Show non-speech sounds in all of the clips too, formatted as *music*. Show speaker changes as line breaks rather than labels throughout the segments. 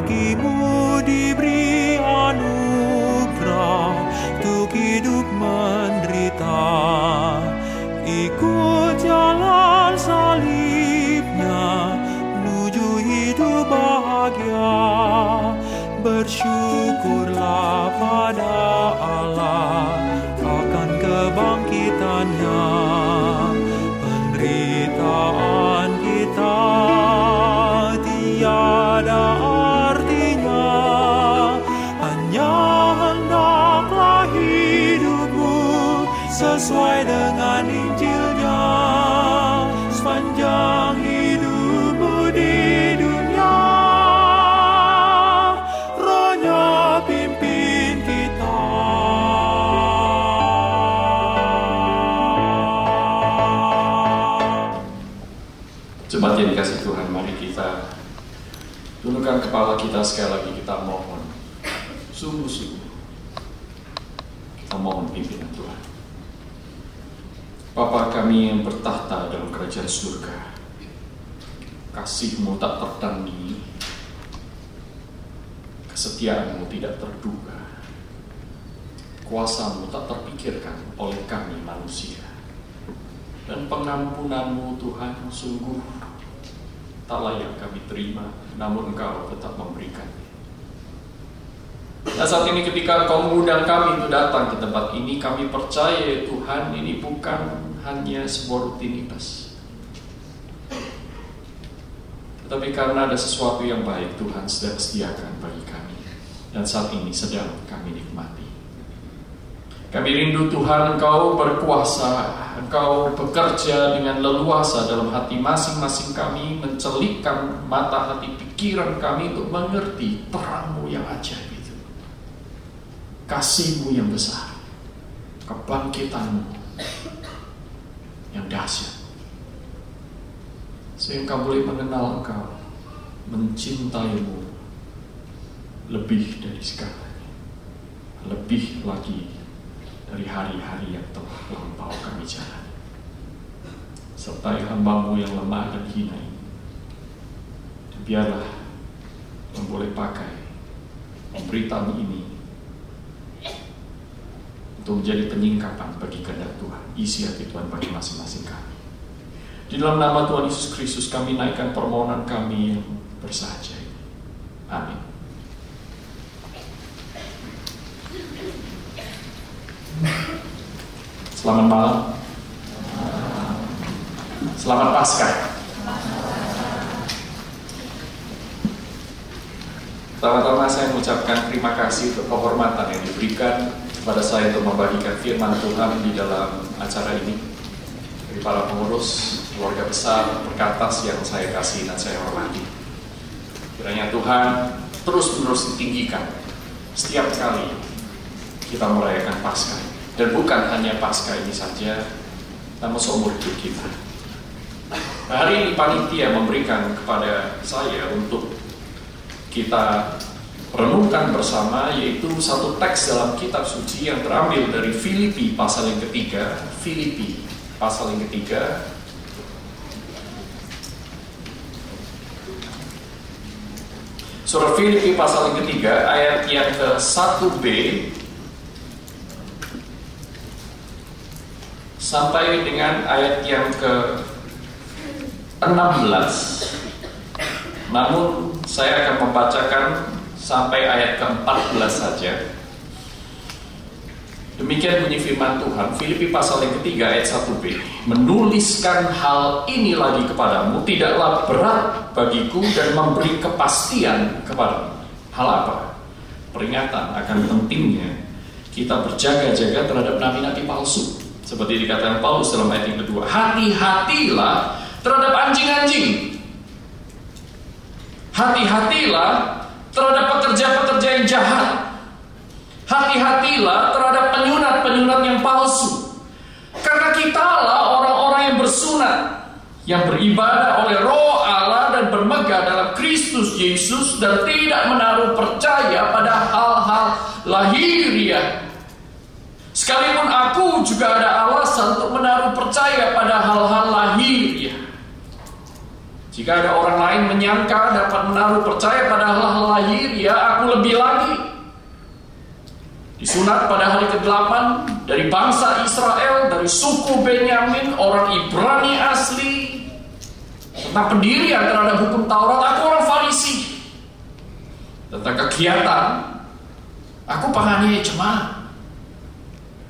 bagimu diberi anugerah untuk hidup menderita. Ikut jalan salibnya menuju hidup bahagia. Bersyukurlah pada Allah akan kebangkitannya sesuai dengan Injilnya. Sepanjang hidupmu di dunia Rohnya pimpin kita.
Jemaat yang dikasih Tuhan, mari kita tundukkan kepala kita sekali lagi kita mohon sungguh-sungguh kita mohon pimpinan Tuhan. Bapa kami yang bertahta dalam kerajaan surga, kasihmu tak tertandingi, kesetiaanmu tidak terduga, kuasamu tak terpikirkan oleh kami manusia dan pengampunanmu Tuhan sungguh tak layak kami terima, namun Engkau tetap memberikan. Nah saat ini ketika Engkau mengundang kami untuk datang ke tempat ini, kami percaya Tuhan ini bukan hanya sebuah rutinitas. Tetapi karena ada sesuatu yang baik Tuhan sedang sediakan bagi kami. Dan saat ini sedang kami nikmati. Kami rindu Tuhan Engkau berkuasa, Engkau bekerja dengan leluasa dalam hati masing-masing kami, mencelikkan mata hati pikiran kami untuk mengerti terangmu yang ajaib itu. Kasihmu yang besar, kebangkitanmu yang dahsyat. Sehingga boleh mengenal Engkau, mencintaimu lebih dari segalanya, lebih lagi dari hari-hari yang telah lampau kami jalan. Sertai hambamu yang lemah dan hina ini. Biarlah yang boleh pakai pemberitaan ini untuk menjadi penyingkapan bagi kehendak Tuhan. Isi hati Tuhan bagi masing-masing kami. Di dalam nama Tuhan Yesus Kristus kami naikkan permohonan kami yang bersahaja. Amin. Selamat malam. Selamat Paskah. Pertama-tama saya mengucapkan terima kasih untuk penghormatan yang diberikan kepada saya untuk membagikan firman Tuhan di dalam acara ini. Dari para pengurus, keluarga besar, perkatas yang saya kasih dan saya hormati. Kiranya Tuhan terus-menerus ditinggikan setiap kali kita merayakan Paskah dan bukan hanya pasca ini saja, namun seumur hidup kita. Nah, hari ini panitia memberikan kepada saya untuk kita renungkan bersama yaitu satu teks dalam kitab suci yang terambil dari Filipi pasal yang ketiga, Filipi pasal yang ketiga. Surah Filipi pasal yang ketiga ayat yang ke 1b sampai dengan ayat yang ke 16 namun saya akan membacakan sampai ayat ke 14 saja demikian bunyi firman Tuhan Filipi pasal yang ketiga ayat 1b menuliskan hal ini lagi kepadamu tidaklah berat bagiku dan memberi kepastian kepadamu hal apa? peringatan akan pentingnya kita berjaga-jaga terhadap nabi-nabi palsu seperti dikatakan Paulus dalam ayat yang kedua, hati-hatilah terhadap anjing-anjing. Hati-hatilah terhadap pekerja-pekerja yang jahat. Hati-hatilah terhadap penyunat-penyunat yang palsu. Karena kitalah orang-orang yang bersunat, yang beribadah oleh roh Allah dan bermegah dalam Kristus Yesus dan tidak menaruh percaya pada hal-hal lahiriah Sekalipun aku juga ada alasan untuk menaruh percaya pada hal-hal lahir ya. Jika ada orang lain menyangka dapat menaruh percaya pada hal-hal lahir, ya aku lebih lagi. Disunat pada hari ke-8 dari bangsa Israel, dari suku Benyamin, orang Ibrani asli, tentang pendirian terhadap hukum Taurat, aku orang Farisi. Tentang kegiatan, aku penganiaya jemaat.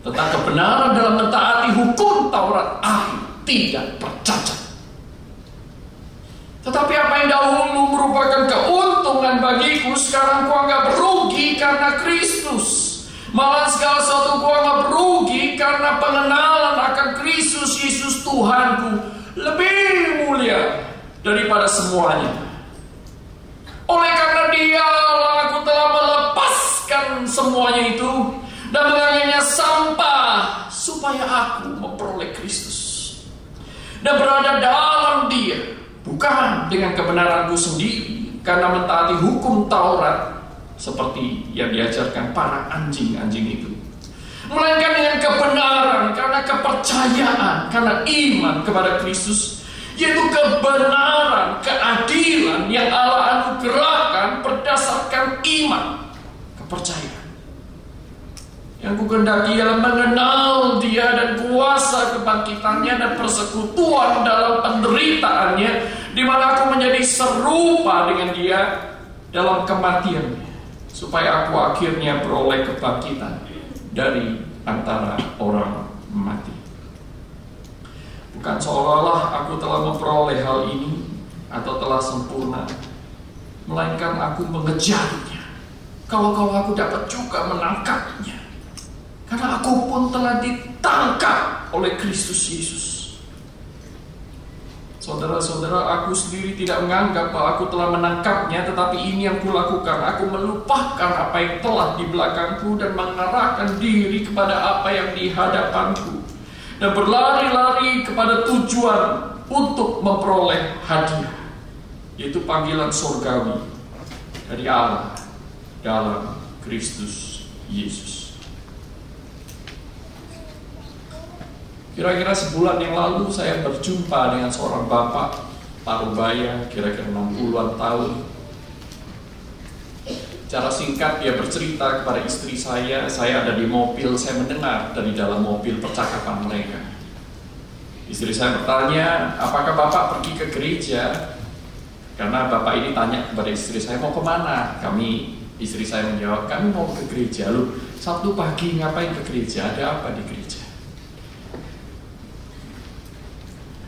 Tentang kebenaran dalam mentaati hukum Taurat, aku tidak percaya. Tetapi apa yang dahulu merupakan keuntungan bagiku, sekarang ku anggap rugi karena Kristus. Malah segala sesuatu ku anggap rugi karena pengenalan akan Kristus Yesus Tuhanku lebih mulia daripada semuanya. Oleh karena dialah aku telah melepaskan semuanya itu dan menganggapnya sampah supaya aku memperoleh Kristus dan berada dalam dia bukan dengan kebenaranku sendiri karena mentaati hukum Taurat seperti yang diajarkan para anjing-anjing itu. Melainkan dengan kebenaran, karena kepercayaan, karena iman kepada Kristus, yaitu kebenaran, keadilan yang Allah anugerahkan berdasarkan iman, kepercayaan. Yang ku kendaki ialah mengenal dia dan kuasa kebangkitannya dan persekutuan dalam penderitaannya, di mana aku menjadi serupa dengan dia dalam kematiannya supaya aku akhirnya beroleh kebangkitan dari antara orang mati. Bukan seolah-olah aku telah memperoleh hal ini atau telah sempurna, melainkan aku mengejarnya. Kalau-kalau aku dapat juga menangkapnya, karena aku pun telah ditangkap oleh Kristus Yesus. Saudara-saudara, aku sendiri tidak menganggap bahwa aku telah menangkapnya, tetapi ini yang kulakukan. Aku melupakan apa yang telah di belakangku dan mengarahkan diri kepada apa yang di hadapanku. Dan berlari-lari kepada tujuan untuk memperoleh hadiah. Yaitu panggilan surgawi dari Allah dalam Kristus Yesus. Kira-kira sebulan yang lalu saya berjumpa dengan seorang bapak parubaya kira-kira 60-an tahun. Cara singkat dia bercerita kepada istri saya, saya ada di mobil, saya mendengar dari dalam mobil percakapan mereka. Istri saya bertanya, apakah bapak pergi ke gereja? Karena bapak ini tanya kepada istri saya, mau ke mana? Kami, istri saya menjawab, kami mau ke gereja. Lu Sabtu pagi ngapain ke gereja? Ada apa di gereja?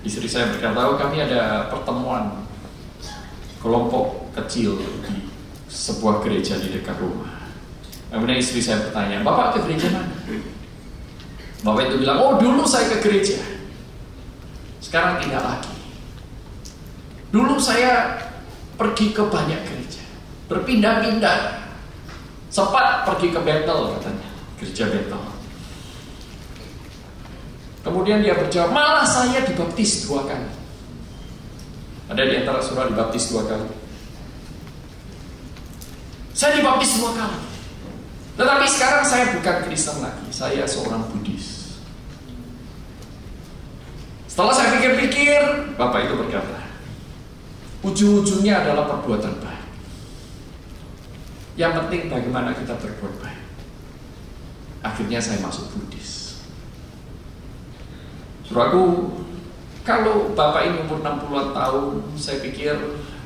Istri saya berkata, oh, kami ada pertemuan kelompok kecil di sebuah gereja di dekat rumah. Kemudian istri saya bertanya, Bapak ke gereja mana? Bapak itu bilang, oh dulu saya ke gereja. Sekarang tidak lagi. Dulu saya pergi ke banyak gereja. Berpindah-pindah. Sempat pergi ke Betel katanya. Gereja Betel. Kemudian dia berjawab, malah saya dibaptis dua kali. Ada di antara surah dibaptis dua kali. Saya dibaptis dua kali. Tetapi sekarang saya bukan Kristen lagi, saya seorang Buddhis. Setelah saya pikir-pikir, Bapak itu berkata, ujung-ujungnya adalah perbuatan baik. Yang penting bagaimana kita berbuat baik. Akhirnya saya masuk Buddhis. Saudaraku, kalau Bapak ini umur 60-an tahun, saya pikir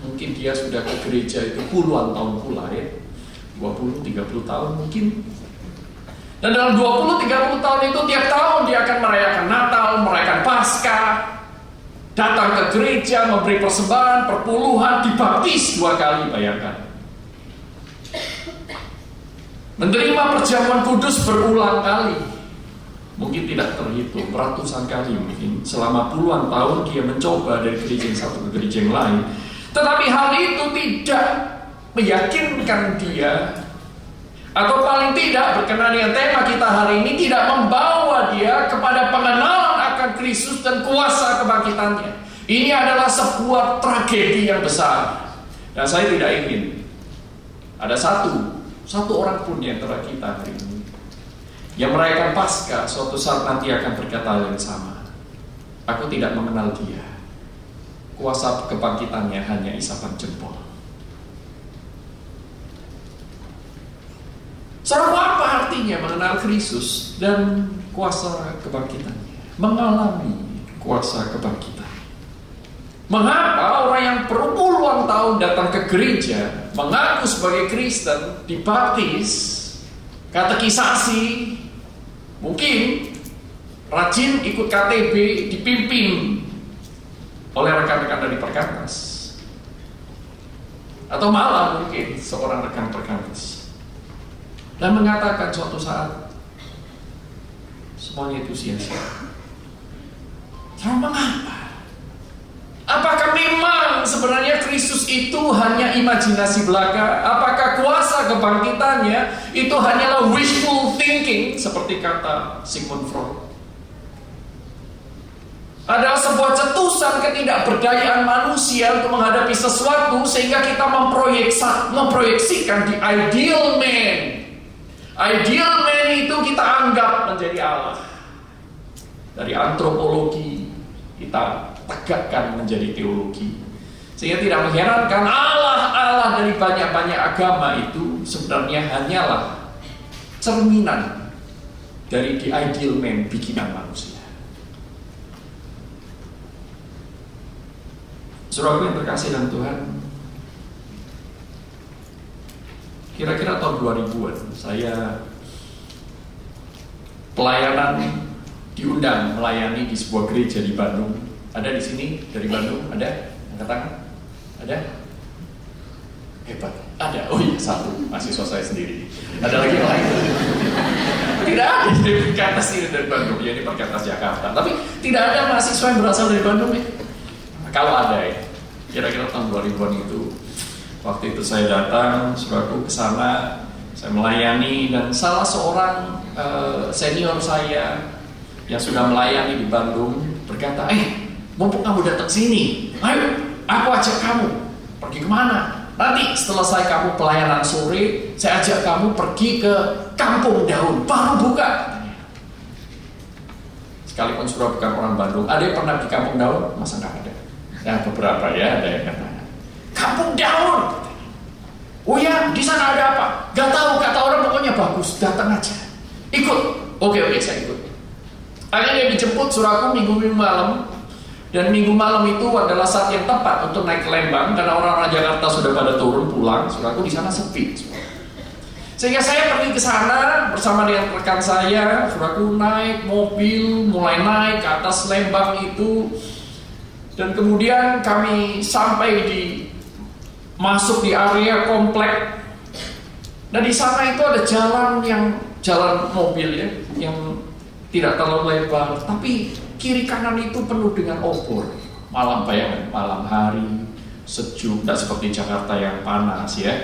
mungkin dia sudah ke gereja itu puluhan tahun pula ya. 20, 30 tahun mungkin. Dan dalam 20, 30 tahun itu tiap tahun dia akan merayakan Natal, merayakan Paskah, datang ke gereja, memberi persembahan, perpuluhan, dibaptis dua kali, bayangkan. Menerima perjamuan kudus berulang kali mungkin tidak terhitung ratusan kali mungkin selama puluhan tahun dia mencoba dari gereja yang satu ke gereja yang lain. Tetapi hal itu tidak meyakinkan dia atau paling tidak berkenan dengan tema kita hari ini tidak membawa dia kepada pengenalan akan Kristus dan kuasa kebangkitannya. Ini adalah sebuah tragedi yang besar. Dan saya tidak ingin ada satu satu orang pun yang antara kita hari ini yang merayakan Paskah suatu saat nanti akan berkata yang sama. Aku tidak mengenal dia. kuasa kebangkitannya hanya isapan jempol. Saudara, apa artinya mengenal Kristus dan kuasa kebangkitannya? Mengalami kuasa kebangkitan. Mengapa orang yang berpuluhan tahun datang ke gereja, mengaku sebagai Kristen, dibaptis, katekisasi, mungkin rajin ikut KTB, dipimpin oleh rekan-rekan dari perkantas. Atau malah mungkin seorang rekan perkantas. Dan mengatakan suatu saat semuanya itu sia-sia. Lalu mengapa? Apakah memang sebenarnya Kristus itu hanya imajinasi belaka? Apakah kuasa kebangkitannya itu hanyalah wishful thinking seperti kata Sigmund Freud? adalah sebuah cetusan ketidakberdayaan manusia untuk menghadapi sesuatu sehingga kita memproyeksikan di ideal man. Ideal man itu kita anggap menjadi Allah. Dari antropologi kita tegakkan menjadi teologi. Sehingga tidak mengherankan Allah-Allah dari banyak-banyak agama itu sebenarnya hanyalah cerminan dari the ideal man bikinan manusia. Saudara yang terkasih dalam Tuhan Kira-kira tahun 2000-an Saya Pelayanan Diundang melayani di sebuah gereja di Bandung Ada di sini dari Bandung Ada? Angkat tangan? Ada? Hebat Ada? Oh iya satu Mahasiswa saya sendiri Ada lagi yang lain? Tidak ada dari perkatas ini dari Bandung Ya ini perkatas Jakarta Tapi tidak ada mahasiswa yang berasal dari Bandung ya Kalau ada ya kira-kira tahun 2000-an itu waktu itu saya datang saudaraku ke sana saya melayani dan salah seorang uh, senior saya yang sudah melayani di Bandung berkata eh mumpung kamu datang sini ayo aku ajak kamu pergi ke mana nanti setelah saya kamu pelayanan sore saya ajak kamu pergi ke kampung daun baru buka sekalipun sudah bukan orang Bandung ada yang pernah di kampung daun masa nggak ada Nah beberapa ya ada yang kata kampung daun. Oh ya di sana ada apa? Gak tahu kata orang pokoknya bagus datang aja. Ikut. Oke oke saya ikut. Akhirnya dijemput suraku minggu minggu malam dan minggu malam itu adalah saat yang tepat untuk naik ke Lembang karena orang-orang Jakarta sudah pada turun pulang. Suraku di sana sepi. Sehingga saya pergi ke sana bersama dengan rekan saya, suraku naik mobil, mulai naik ke atas Lembang itu dan kemudian kami sampai di masuk di area komplek. Dan di sana itu ada jalan yang jalan mobil ya, yang tidak terlalu lebar, tapi kiri kanan itu penuh dengan obor. Malam bayangan, malam hari, sejuk, tidak seperti Jakarta yang panas ya.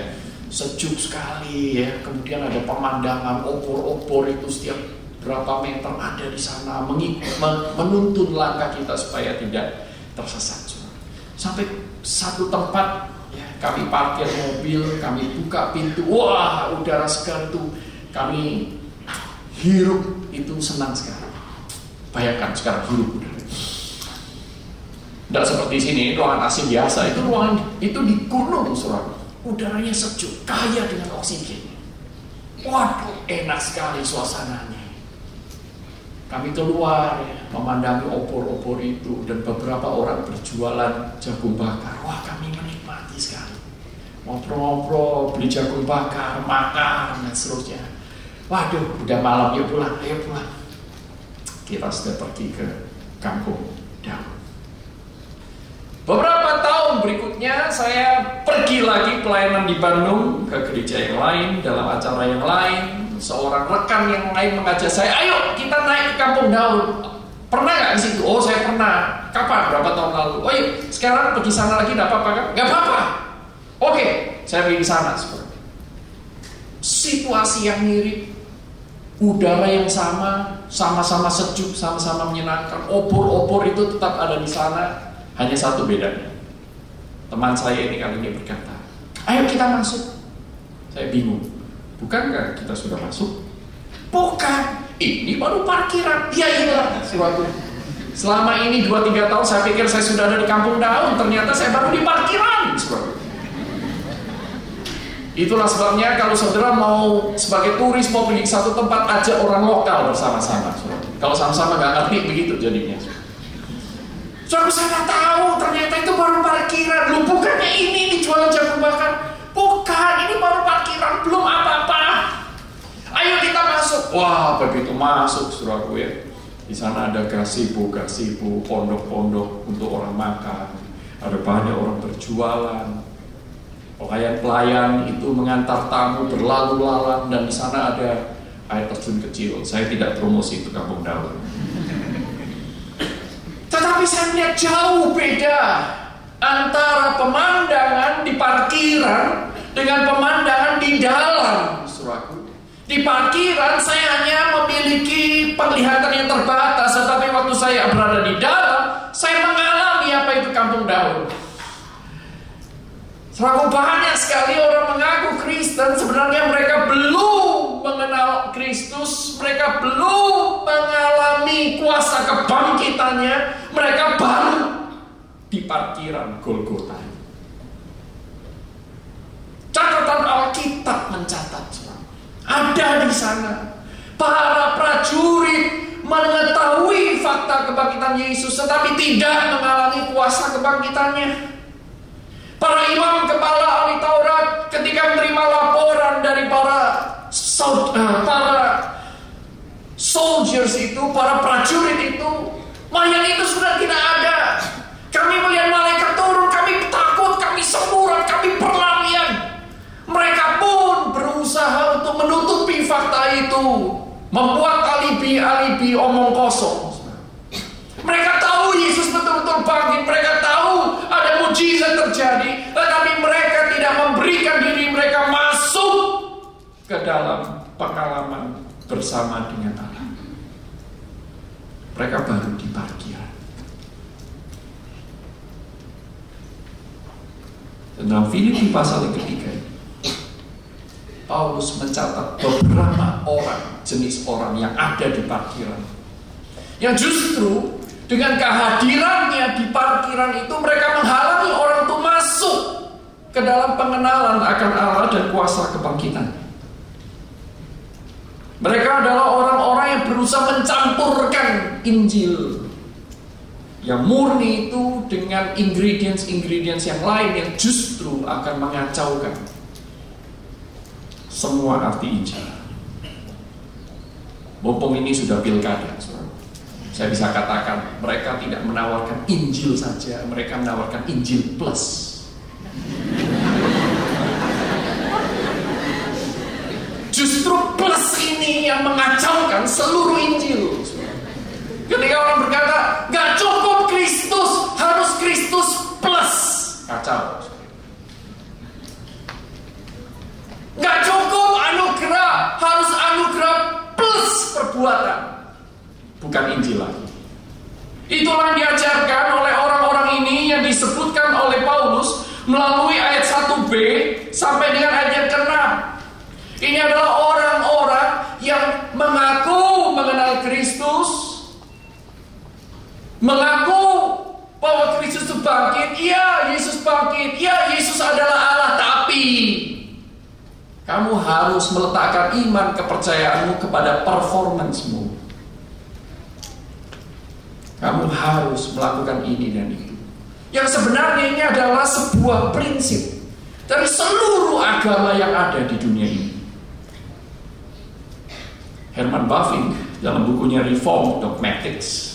Sejuk sekali ya. Kemudian ada pemandangan obor-obor itu setiap berapa meter ada di sana menuntun langkah kita supaya tidak tersesat. Sampai satu tempat ya, kami parkir mobil, kami buka pintu, wah udara segar itu kami hirup itu senang sekali. Bayangkan sekarang udara. Tidak seperti sini, ruangan asing biasa. Itu ruangan itu di gunung, surat. Udaranya sejuk, kaya dengan oksigen. Waduh, enak sekali suasananya. Kami keluar ya, memandangi opor-opor itu dan beberapa orang berjualan jagung bakar. Wah kami menikmati sekali. Ngobrol-ngobrol, beli jagung bakar, makan dan seterusnya. Waduh, udah malam yuk pulang, ayo pulang. Kita sudah pergi ke kampung Daun. Beberapa tahun berikutnya saya pergi lagi pelayanan di Bandung ke gereja yang lain, dalam acara yang lain, seorang rekan yang lain mengajak saya, ayo kita naik ke kampung daun. Pernah nggak di situ? Oh saya pernah. Kapan? Berapa tahun lalu? Oh iya, sekarang pergi sana lagi nggak apa-apa kan? Nggak apa-apa. Oke, saya pergi sana. Situasi yang mirip, udara yang sama, sama-sama sejuk, sama-sama menyenangkan. Obor-obor itu tetap ada di sana. Hanya satu bedanya. Teman saya ini kali ini berkata, ayo kita masuk. Saya bingung. Bukankah kita sudah masuk? Bukan. Ini baru parkiran. Iya iya suatu. Selama ini 2-3 tahun saya pikir saya sudah ada di kampung daun, ternyata saya baru di parkiran. Itulah sebabnya kalau saudara mau sebagai turis mau pergi ke satu tempat aja orang lokal bersama-sama. Kalau sama-sama nggak ngerti begitu jadinya. Saya nggak tahu ternyata itu baru parkiran. Lu bukannya ini dijual jagung bakar? Bukan, ini baru parkiran belum apa-apa. Ayo kita masuk. Wah begitu masuk suraku ya. Di sana ada gasibu, gasibu, pondok-pondok untuk orang makan. Ada banyak orang berjualan Pelayan-pelayan itu mengantar tamu berlalu lalang dan di sana ada air terjun kecil. Saya tidak promosi itu kampung daun. Tetapi saya melihat jauh beda antara pemandangan di parkiran dengan pemandangan di dalam suraku. Di parkiran saya hanya memiliki penglihatan yang terbatas, tetapi waktu saya berada di dalam, saya mengalami apa itu kampung daun. Terlalu banyak sekali orang mengaku Kristen Sebenarnya mereka belum mengenal Kristus. Mereka belum mengalami kuasa kebangkitannya. Mereka baru di parkiran Golgota. Catatan Alkitab mencatat Ada di sana. Para prajurit mengetahui fakta kebangkitan Yesus Tetapi tidak mengalami kuasa kebangkitannya Para imam kepala ahli Taurat ketika menerima laporan dari para uh, para soldiers itu, para prajurit itu, mayat itu sudah tidak ada. Kami melihat malaikat turun, kami takut, kami semburan, kami perlarian. Mereka pun berusaha untuk menutupi fakta itu, membuat alibi-alibi omong kosong. Mereka tahu Yesus betul-betul bangkit, mereka mujizat terjadi, tetapi mereka tidak memberikan diri mereka masuk ke dalam pengalaman bersama dengan Allah. Mereka baru di parkiran. Dalam Filipi pasal yang ketiga Paulus mencatat beberapa orang jenis orang yang ada di parkiran yang justru dengan kehadirannya di parkiran itu mereka menghalangi orang itu masuk ke dalam pengenalan akan Allah dan kuasa kebangkitan. Mereka adalah orang-orang yang berusaha mencampurkan Injil yang murni itu dengan ingredients-ingredients yang lain yang justru akan mengacaukan semua arti Injil. Mumpung ini sudah pilkada, saya bisa katakan mereka tidak menawarkan Injil saja, mereka menawarkan Injil plus. Justru plus ini yang mengacaukan seluruh Injil. Ketika orang berkata, gak cukup Kristus, harus Kristus plus. Kacau. Gak cukup anugerah, harus anugerah plus perbuatan bukan Injil lagi. Itulah yang diajarkan oleh orang-orang ini yang disebutkan oleh Paulus melalui ayat 1b sampai dengan ayat yang ke-6. Ini adalah orang-orang yang mengaku mengenal Kristus, mengaku bahwa Kristus itu bangkit, iya Yesus bangkit, iya Yesus adalah Allah, tapi kamu harus meletakkan iman kepercayaanmu kepada performancemu. Kamu harus melakukan ini dan itu. Yang sebenarnya ini adalah sebuah prinsip dari seluruh agama yang ada di dunia ini. Herman Bavinck dalam bukunya Reform Dogmatics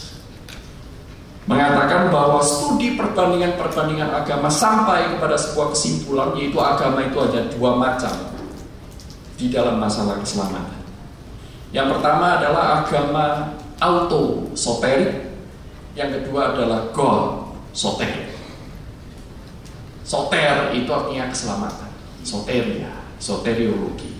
mengatakan bahwa studi perbandingan-perbandingan agama sampai kepada sebuah kesimpulan yaitu agama itu ada dua macam di dalam masalah keselamatan. Yang pertama adalah agama auto soterik yang kedua adalah God, soter. Soter itu artinya keselamatan. Soteria, soteriologi.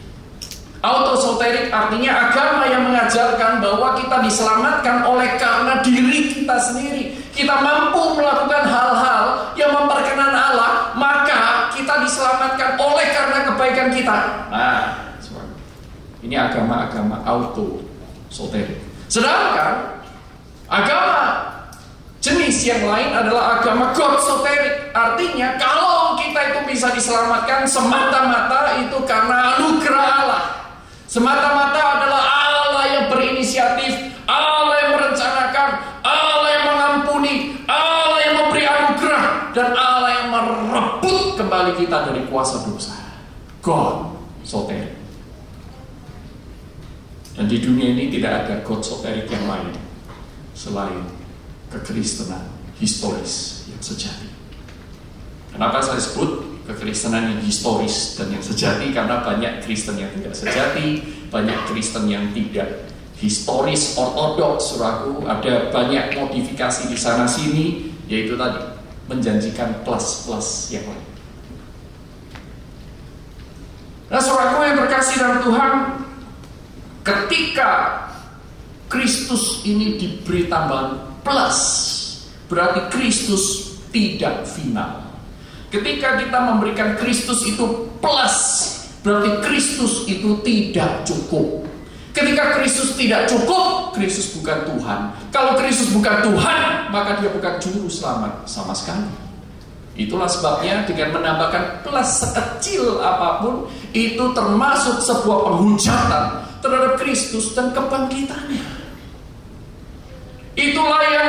Autosoterik artinya agama yang mengajarkan bahwa kita diselamatkan oleh karena diri kita sendiri. Kita mampu melakukan hal-hal yang memperkenan Allah, maka kita diselamatkan oleh karena kebaikan kita. Nah, ini agama-agama auto soterik. Sedangkan agama Jenis yang lain adalah agama God soterik. Artinya kalau kita itu bisa diselamatkan semata-mata itu karena anugerah Allah. Semata-mata adalah Allah yang berinisiatif, Allah yang merencanakan, Allah yang mengampuni, Allah yang memberi anugerah, dan Allah yang merebut kembali kita dari kuasa dosa. God soterik. Dan di dunia ini tidak ada God soterik yang lain selain kekristenan historis yang sejati. Kenapa saya sebut kekristenan yang historis dan yang sejati? Karena banyak Kristen yang tidak sejati, banyak Kristen yang tidak historis, ortodoks, suraku, ada banyak modifikasi di sana sini, yaitu tadi menjanjikan plus-plus yang lain. Nah, suraku yang berkasih dalam Tuhan, ketika Kristus ini diberi tambahan plus berarti Kristus tidak final. Ketika kita memberikan Kristus itu plus berarti Kristus itu tidak cukup. Ketika Kristus tidak cukup, Kristus bukan Tuhan. Kalau Kristus bukan Tuhan, maka dia bukan juru selamat sama sekali. Itulah sebabnya dengan menambahkan plus sekecil apa pun itu termasuk sebuah penghujatan terhadap Kristus dan kebangkitannya. Itulah yang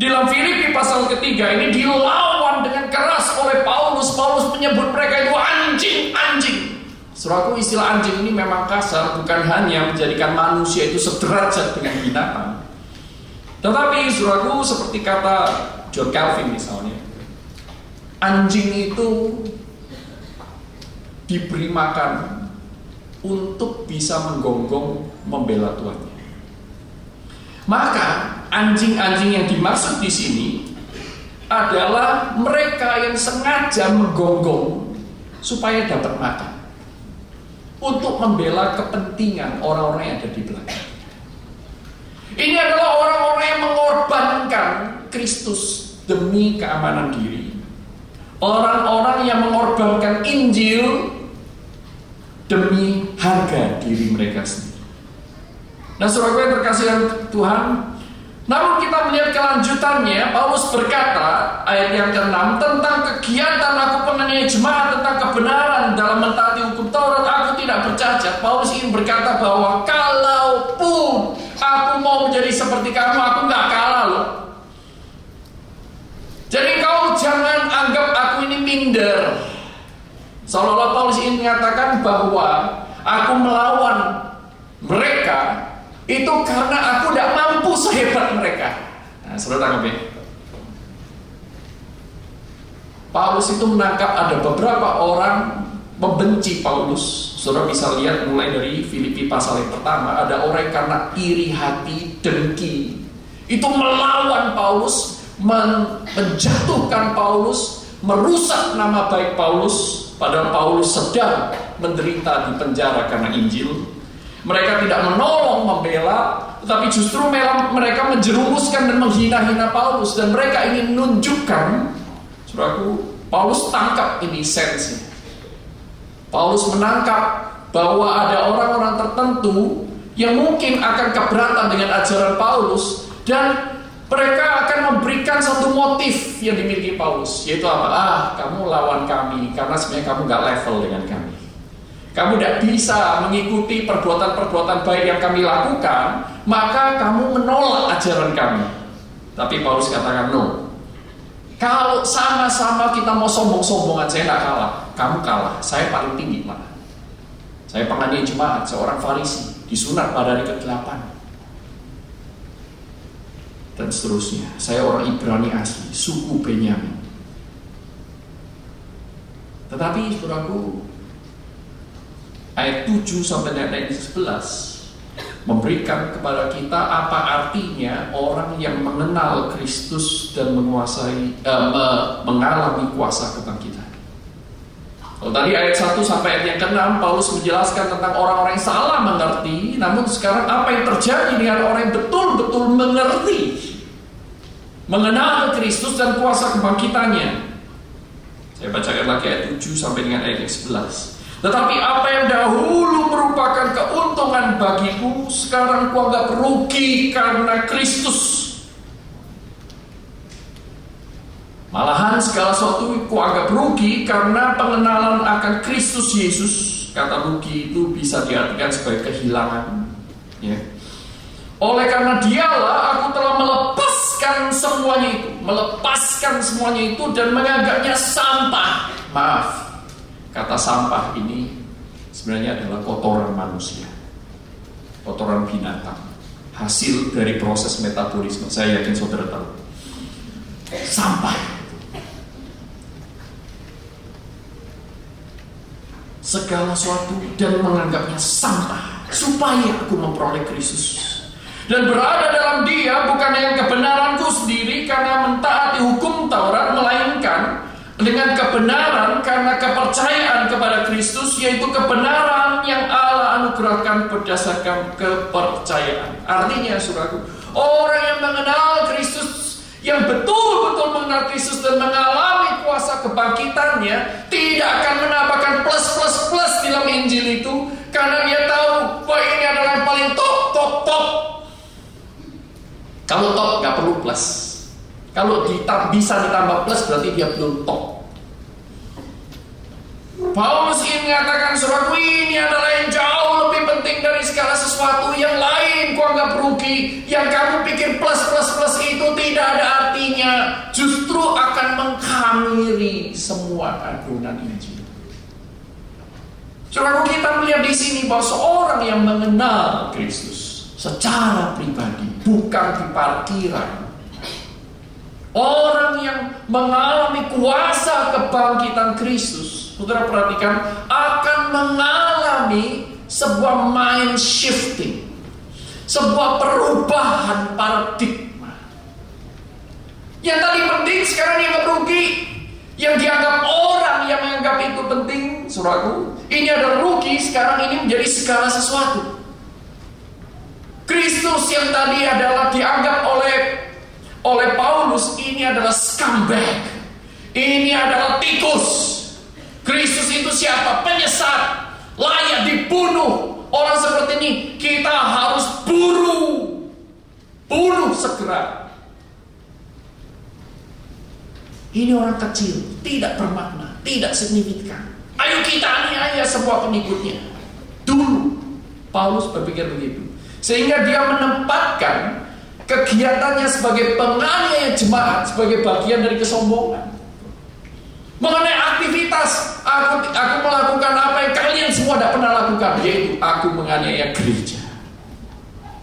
dalam Filipi pasal ketiga ini dilawan dengan keras oleh Paulus. Paulus menyebut mereka itu anjing-anjing. Suraku istilah anjing ini memang kasar, bukan hanya menjadikan manusia itu sederajat dengan binatang. Tetapi suraku seperti kata John Calvin misalnya, anjing itu diberi makan untuk bisa menggonggong membela tuannya. Maka anjing-anjing yang dimaksud di sini adalah mereka yang sengaja menggonggong supaya dapat makan untuk membela kepentingan orang-orang yang ada di belakang. Ini adalah orang-orang yang mengorbankan Kristus demi keamanan diri. Orang-orang yang mengorbankan Injil demi harga diri mereka sendiri. Nah saudara yang terkasih Tuhan namun kita melihat kelanjutannya Paulus berkata ayat yang ke-6 tentang kegiatan aku penganiaya jemaat tentang kebenaran dalam mentaati hukum Taurat aku tidak bercacat. Paulus ingin berkata bahwa kalaupun aku mau menjadi seperti kamu aku nggak kalah loh. Jadi kau jangan anggap aku ini minder. Seolah-olah Paulus ingin mengatakan bahwa aku melawan mereka itu karena aku tidak mampu sehebat mereka. Nah, saudara tangkap ya. Paulus itu menangkap ada beberapa orang membenci Paulus. Saudara bisa lihat mulai dari Filipi pasal yang pertama ada orang karena iri hati, dengki. Itu melawan Paulus, menjatuhkan Paulus, merusak nama baik Paulus. Padahal Paulus sedang menderita di penjara karena Injil. Mereka tidak menolong, membela, tetapi justru mereka menjerumuskan dan menghina-hina Paulus dan mereka ingin menunjukkan, saudaraku, Paulus tangkap ini sensi. Paulus menangkap bahwa ada orang-orang tertentu yang mungkin akan keberatan dengan ajaran Paulus dan mereka akan memberikan satu motif yang dimiliki Paulus yaitu apa? Ah, kamu lawan kami karena sebenarnya kamu nggak level dengan kami. Kamu tidak bisa mengikuti perbuatan-perbuatan baik yang kami lakukan, maka kamu menolak ajaran kami. Tapi Paulus katakan no. Kalau sama-sama kita mau sombong-sombongan, saya nggak kalah. Kamu kalah, saya paling tinggi mana? Saya penganiaya jemaat, seorang farisi, disunat pada hari ke-8. Dan seterusnya, saya orang Ibrani asli, suku Benyamin. Tetapi, saudaraku, ayat 7 sampai dengan ayat 11 memberikan kepada kita apa artinya orang yang mengenal Kristus dan menguasai uh, mengalami kuasa kebangkitan. Kalau tadi ayat 1 sampai ayat yang ke-6 Paulus menjelaskan tentang orang-orang yang salah mengerti, namun sekarang apa yang terjadi dengan orang yang betul-betul mengerti mengenal Kristus dan kuasa kebangkitannya. Saya bacakan lagi ayat 7 sampai dengan ayat 11. Tetapi apa yang dahulu merupakan keuntungan bagiku Sekarang ku anggap rugi karena Kristus Malahan segala sesuatu ku anggap rugi karena pengenalan akan Kristus Yesus. Kata rugi itu bisa diartikan sebagai kehilangan. Ya. Oleh karena dialah aku telah melepaskan semuanya itu, melepaskan semuanya itu dan menganggapnya sampah. Maaf, kata sampah ini sebenarnya adalah kotoran manusia, kotoran binatang, hasil dari proses metabolisme. Saya yakin saudara tahu. Sampah segala sesuatu dan menganggapnya sampah supaya aku memperoleh Kristus dan berada dalam dia bukan yang kebenaranku sendiri karena mentaati hukum Taurat melainkan dengan kebenaran karena kepercayaan kepada Kristus yaitu kebenaran yang Allah anugerahkan berdasarkan kepercayaan artinya suraku orang yang mengenal Kristus yang betul-betul mengenal Kristus dan mengalami kuasa kebangkitannya tidak akan menambahkan plus plus plus dalam Injil itu karena dia tahu bahwa ini adalah yang paling top top top. Kalau top nggak perlu plus. Kalau bisa ditambah plus berarti dia belum top. Paulus ingin mengatakan suratku ini adalah yang jauh lebih penting dari segala sesuatu. Yang lain ku anggap rugi. Yang kamu pikir plus plus plus itu tidak ada artinya. Justru akan mengkamiri semua adonan Injil. Saudaraku kita melihat di sini bahwa seorang yang mengenal Kristus secara pribadi bukan di parkiran. Orang yang mengalami kuasa kebangkitan Kristus saudara perhatikan, akan mengalami sebuah mind shifting, sebuah perubahan paradigma. Yang tadi penting sekarang yang rugi, yang dianggap orang yang menganggap itu penting, suraku, ini adalah rugi, sekarang ini menjadi segala sesuatu. Kristus yang tadi adalah dianggap oleh oleh Paulus ini adalah scumbag. Ini adalah tikus. Kristus itu siapa? Penyesat, layak dibunuh. Orang seperti ini kita harus buru, bunuh segera. Ini orang kecil, tidak bermakna, tidak signifikan. Ayo kita aniaya semua pengikutnya. Dulu Paulus berpikir begitu. Sehingga dia menempatkan kegiatannya sebagai penganiaya jemaat sebagai bagian dari kesombongan. Mengenai aktivitas, aku aku melakukan apa yang kalian semua tidak pernah lakukan, yaitu aku menganiaya gereja.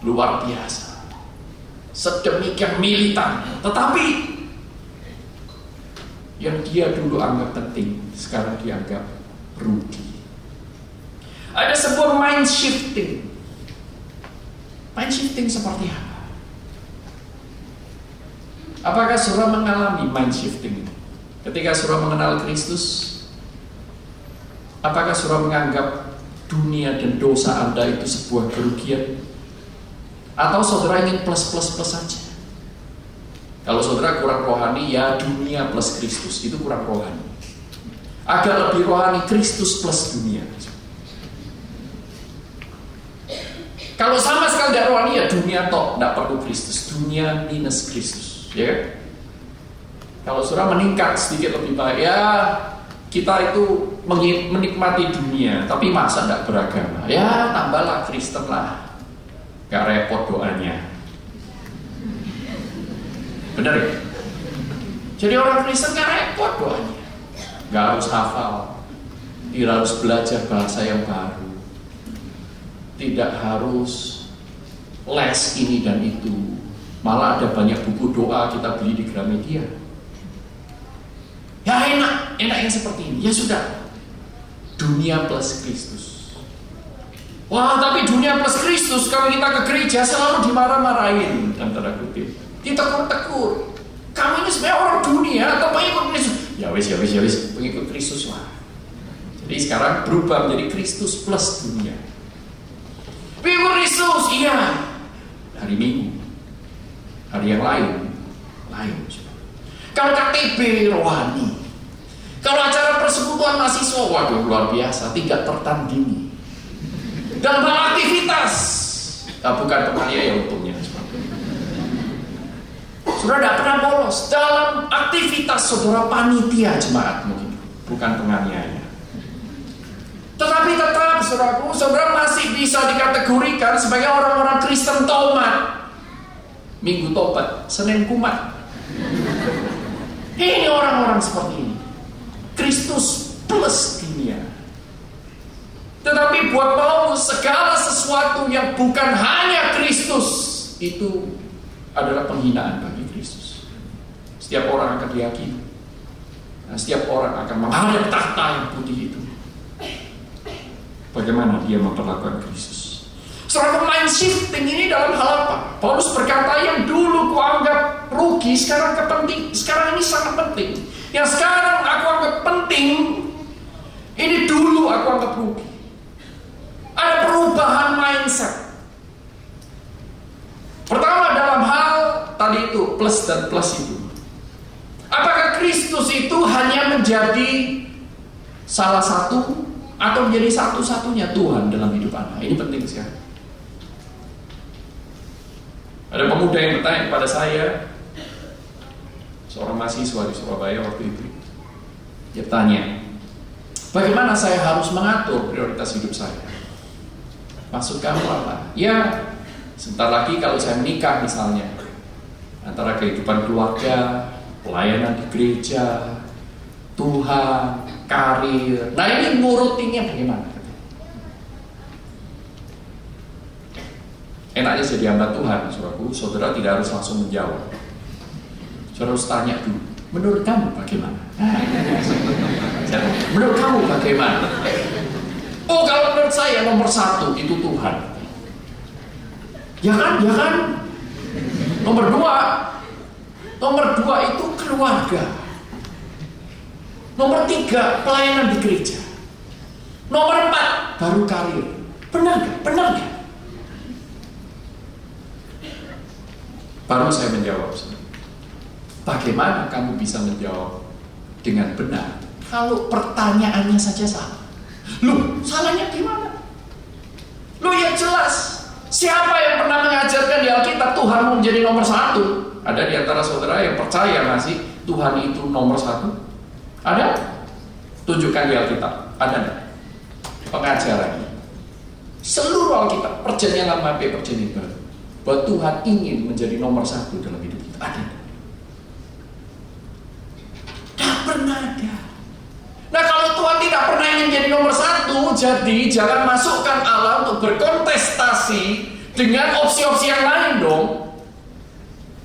Luar biasa. Sedemikian militan, tetapi yang dia dulu anggap penting, sekarang dianggap rugi. Ada sebuah mind shifting. Mind shifting seperti apa? Apakah surah mengalami mind shifting itu? Ketika surah mengenal Kristus, apakah surah menganggap dunia dan dosa Anda itu sebuah kerugian? Atau saudara ingin plus-plus-plus saja? Kalau saudara kurang rohani, ya dunia plus Kristus, itu kurang rohani. Agak lebih rohani, Kristus plus dunia. Kalau sama sekali tidak rohani, ya dunia tok, tidak perlu Kristus. Dunia minus Kristus. Ya kan? Kalau surah meningkat sedikit lebih baik ya kita itu menikmati dunia. Tapi masa tidak beragama? Ya tambahlah Kristen lah. Gak repot doanya. Benar ya? Jadi orang Kristen gak repot doanya. Gak harus hafal. Tidak harus belajar bahasa yang baru. Tidak harus les ini dan itu. Malah ada banyak buku doa kita beli di Gramedia enak, enak yang seperti ini. Ya sudah. Dunia plus Kristus. Wah, tapi dunia plus Kristus kalau kita ke gereja selalu dimarah-marahin dan tanda kutip. Ditekur-tekur. Kamu ini sebenarnya orang dunia atau pengikut Kristus? Ya wis, ya wis, ya wis, pengikut Kristus lah. Jadi sekarang berubah menjadi Kristus plus dunia. Pengikut Kristus, iya. Hari Minggu. Hari yang lain, lain. Kalau KTB rohani, kalau acara persekutuan mahasiswa, waduh luar biasa, tidak tertandingi. Hal aktivitas, nah, bukan penganiaya untungnya. Saudara tidak pernah bolos dalam aktivitas saudara panitia jemaat mungkin, bukan penganiaya. Tetapi tetap saudaraku, saudara masih bisa dikategorikan sebagai orang-orang Kristen tomat. Minggu tobat, Senin kumat. Ini orang-orang seperti ini. Kristus plus dunia. Tetapi buat Paulus segala sesuatu yang bukan hanya Kristus itu adalah penghinaan bagi Kristus. Setiap orang akan diyakini. Nah, setiap orang akan menghadap tahta yang putih itu. Bagaimana dia memperlakukan Kristus? Soal mind shifting ini dalam hal apa? Paulus berkata yang dulu kuanggap rugi, sekarang kepenting, sekarang ini sangat penting. Yang sekarang aku anggap penting, ini dulu aku anggap rugi. Ada perubahan mindset. Pertama dalam hal tadi itu plus dan plus itu. Apakah Kristus itu hanya menjadi salah satu atau menjadi satu-satunya Tuhan dalam hidup Anda? Ini penting sekali. Ada pemuda yang bertanya kepada saya, seorang mahasiswa di Surabaya waktu itu. Dia tanya, bagaimana saya harus mengatur prioritas hidup saya? Maksud kamu apa? Ya, sebentar lagi kalau saya menikah misalnya, antara kehidupan keluarga, pelayanan di gereja, Tuhan, karir. Nah ini ngurutinnya bagaimana? Enaknya jadi hamba Tuhan, saudaraku, saudara tidak harus langsung menjawab. Saudara harus tanya dulu, menurut kamu bagaimana? *laughs* menurut kamu bagaimana? Oh kalau menurut saya nomor satu itu Tuhan. Ya kan, ya kan. Nomor dua, nomor dua itu keluarga. Nomor tiga pelayanan di gereja. Nomor empat baru karir. Benar gak? Benar gak? Baru saya menjawab. Bagaimana kamu bisa menjawab dengan benar kalau pertanyaannya saja salah? Loh, salahnya gimana? Loh ya jelas. Siapa yang pernah mengajarkan di Alkitab Tuhan mau menjadi nomor satu? Ada di antara saudara yang percaya nggak sih Tuhan itu nomor satu? Ada? Tunjukkan di Alkitab. Ada nggak? Pengajaran. Seluruh Alkitab, perjanjian lama perjanjian baru. Bahwa Tuhan ingin menjadi nomor satu dalam hidup kita. Ada nggak? Tak pernah ada. Nah kalau Tuhan tidak pernah ingin jadi nomor satu, jadi jangan masukkan Allah untuk berkontestasi dengan opsi-opsi yang lain dong.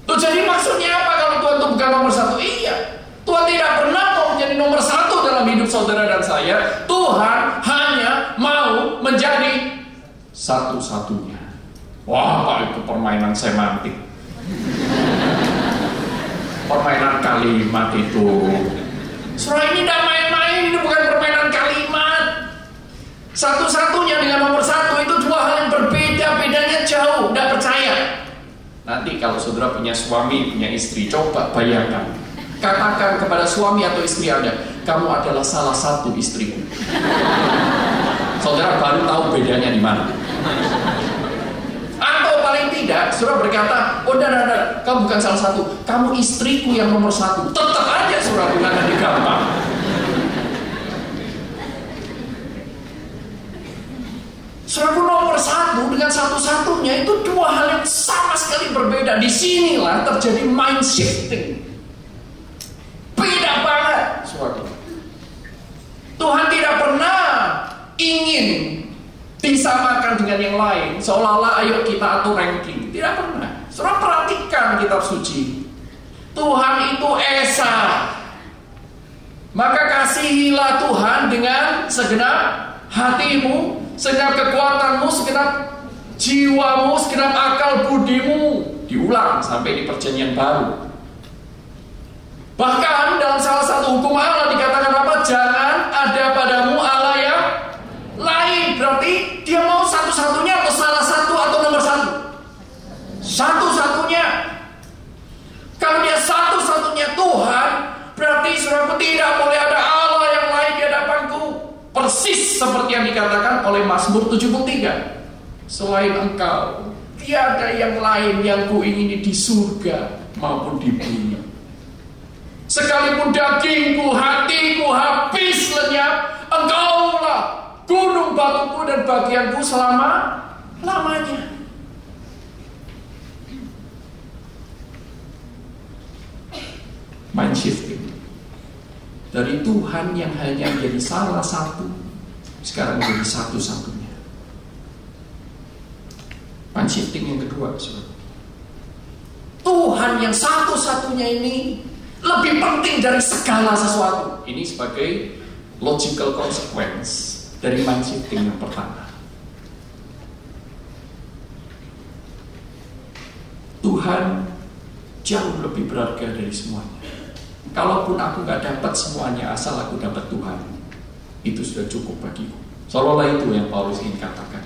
Tuh jadi maksudnya apa kalau Tuhan itu bukan nomor satu? Iya, Tuhan tidak pernah mau menjadi nomor satu dalam hidup saudara dan saya. Tuhan hanya mau menjadi satu-satunya. Wah, itu permainan semantik. Permainan kalimat itu. Surah ini tidak main-main, ini bukan permainan kalimat. Satu-satunya dengan nomor satu itu dua hal yang berbeda, bedanya jauh, tidak percaya. Nanti kalau saudara punya suami, punya istri, coba bayangkan. Katakan kepada suami atau istri Anda, kamu adalah salah satu istriku. Saudara baru tahu bedanya di mana. Atau paling tidak, surah berkata, oh dan dan kamu bukan salah satu, kamu istriku yang nomor satu. Tetap aja surah bukan gampang. Surahku nomor satu dengan satu-satunya itu dua hal yang sama sekali berbeda. Di sinilah terjadi mind shifting. Beda banget, surahku. Tuhan tidak pernah ingin disamakan dengan yang lain seolah-olah ayo kita atur ranking. Tidak pernah. Surah perhatikan kitab suci. Tuhan itu esa. Maka kasihilah Tuhan dengan segenap hatimu segenap kekuatanmu segenap jiwamu segenap akal budimu. Diulang sampai di perjanjian baru. Bahkan dalam salah satu hukum Allah dikatakan apa? Jangan ada padamu Allah yang lain berarti dia mau satu-satunya atau salah satu atau nomor satu? Satu-satunya. Kalau dia satu-satunya Tuhan berarti saudaraku tidak boleh ada Allah yang lain di hadapanku. Persis seperti yang dikatakan oleh Mazmur 73 selain engkau tiada yang lain yang ku ingini di surga maupun di bumi. Sekalipun dagingku, hatiku habis lenyap, engkaulah gunung batuku dan bagianku selama lamanya. Mind shifting dari Tuhan yang hanya menjadi salah satu sekarang menjadi satu-satunya. Mind shifting yang kedua, saudara. Tuhan yang satu-satunya ini lebih penting dari segala sesuatu. Ini sebagai logical consequence dari mind yang pertama. Tuhan jauh lebih berharga dari semuanya. Kalaupun aku gak dapat semuanya, asal aku dapat Tuhan, itu sudah cukup bagiku. Seolah-olah itu yang Paulus ingin katakan.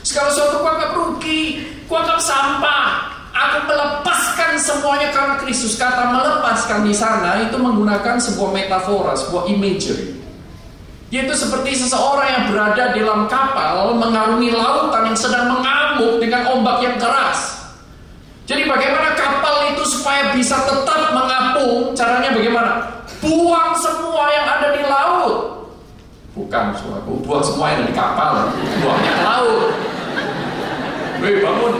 Sekarang suatu ku anggap rugi, ku anggap sampah, Aku melepaskan semuanya karena Kristus. Kata melepaskan di sana itu menggunakan sebuah metafora, sebuah imagery. Yaitu seperti seseorang yang berada di dalam kapal mengarungi lautan yang sedang mengamuk dengan ombak yang keras. Jadi bagaimana kapal itu supaya bisa tetap mengapung? Caranya bagaimana? Buang semua yang ada di laut. Bukan, suaraku. Buang semua yang ada di kapal. Buangnya ke laut. Wih, bangun.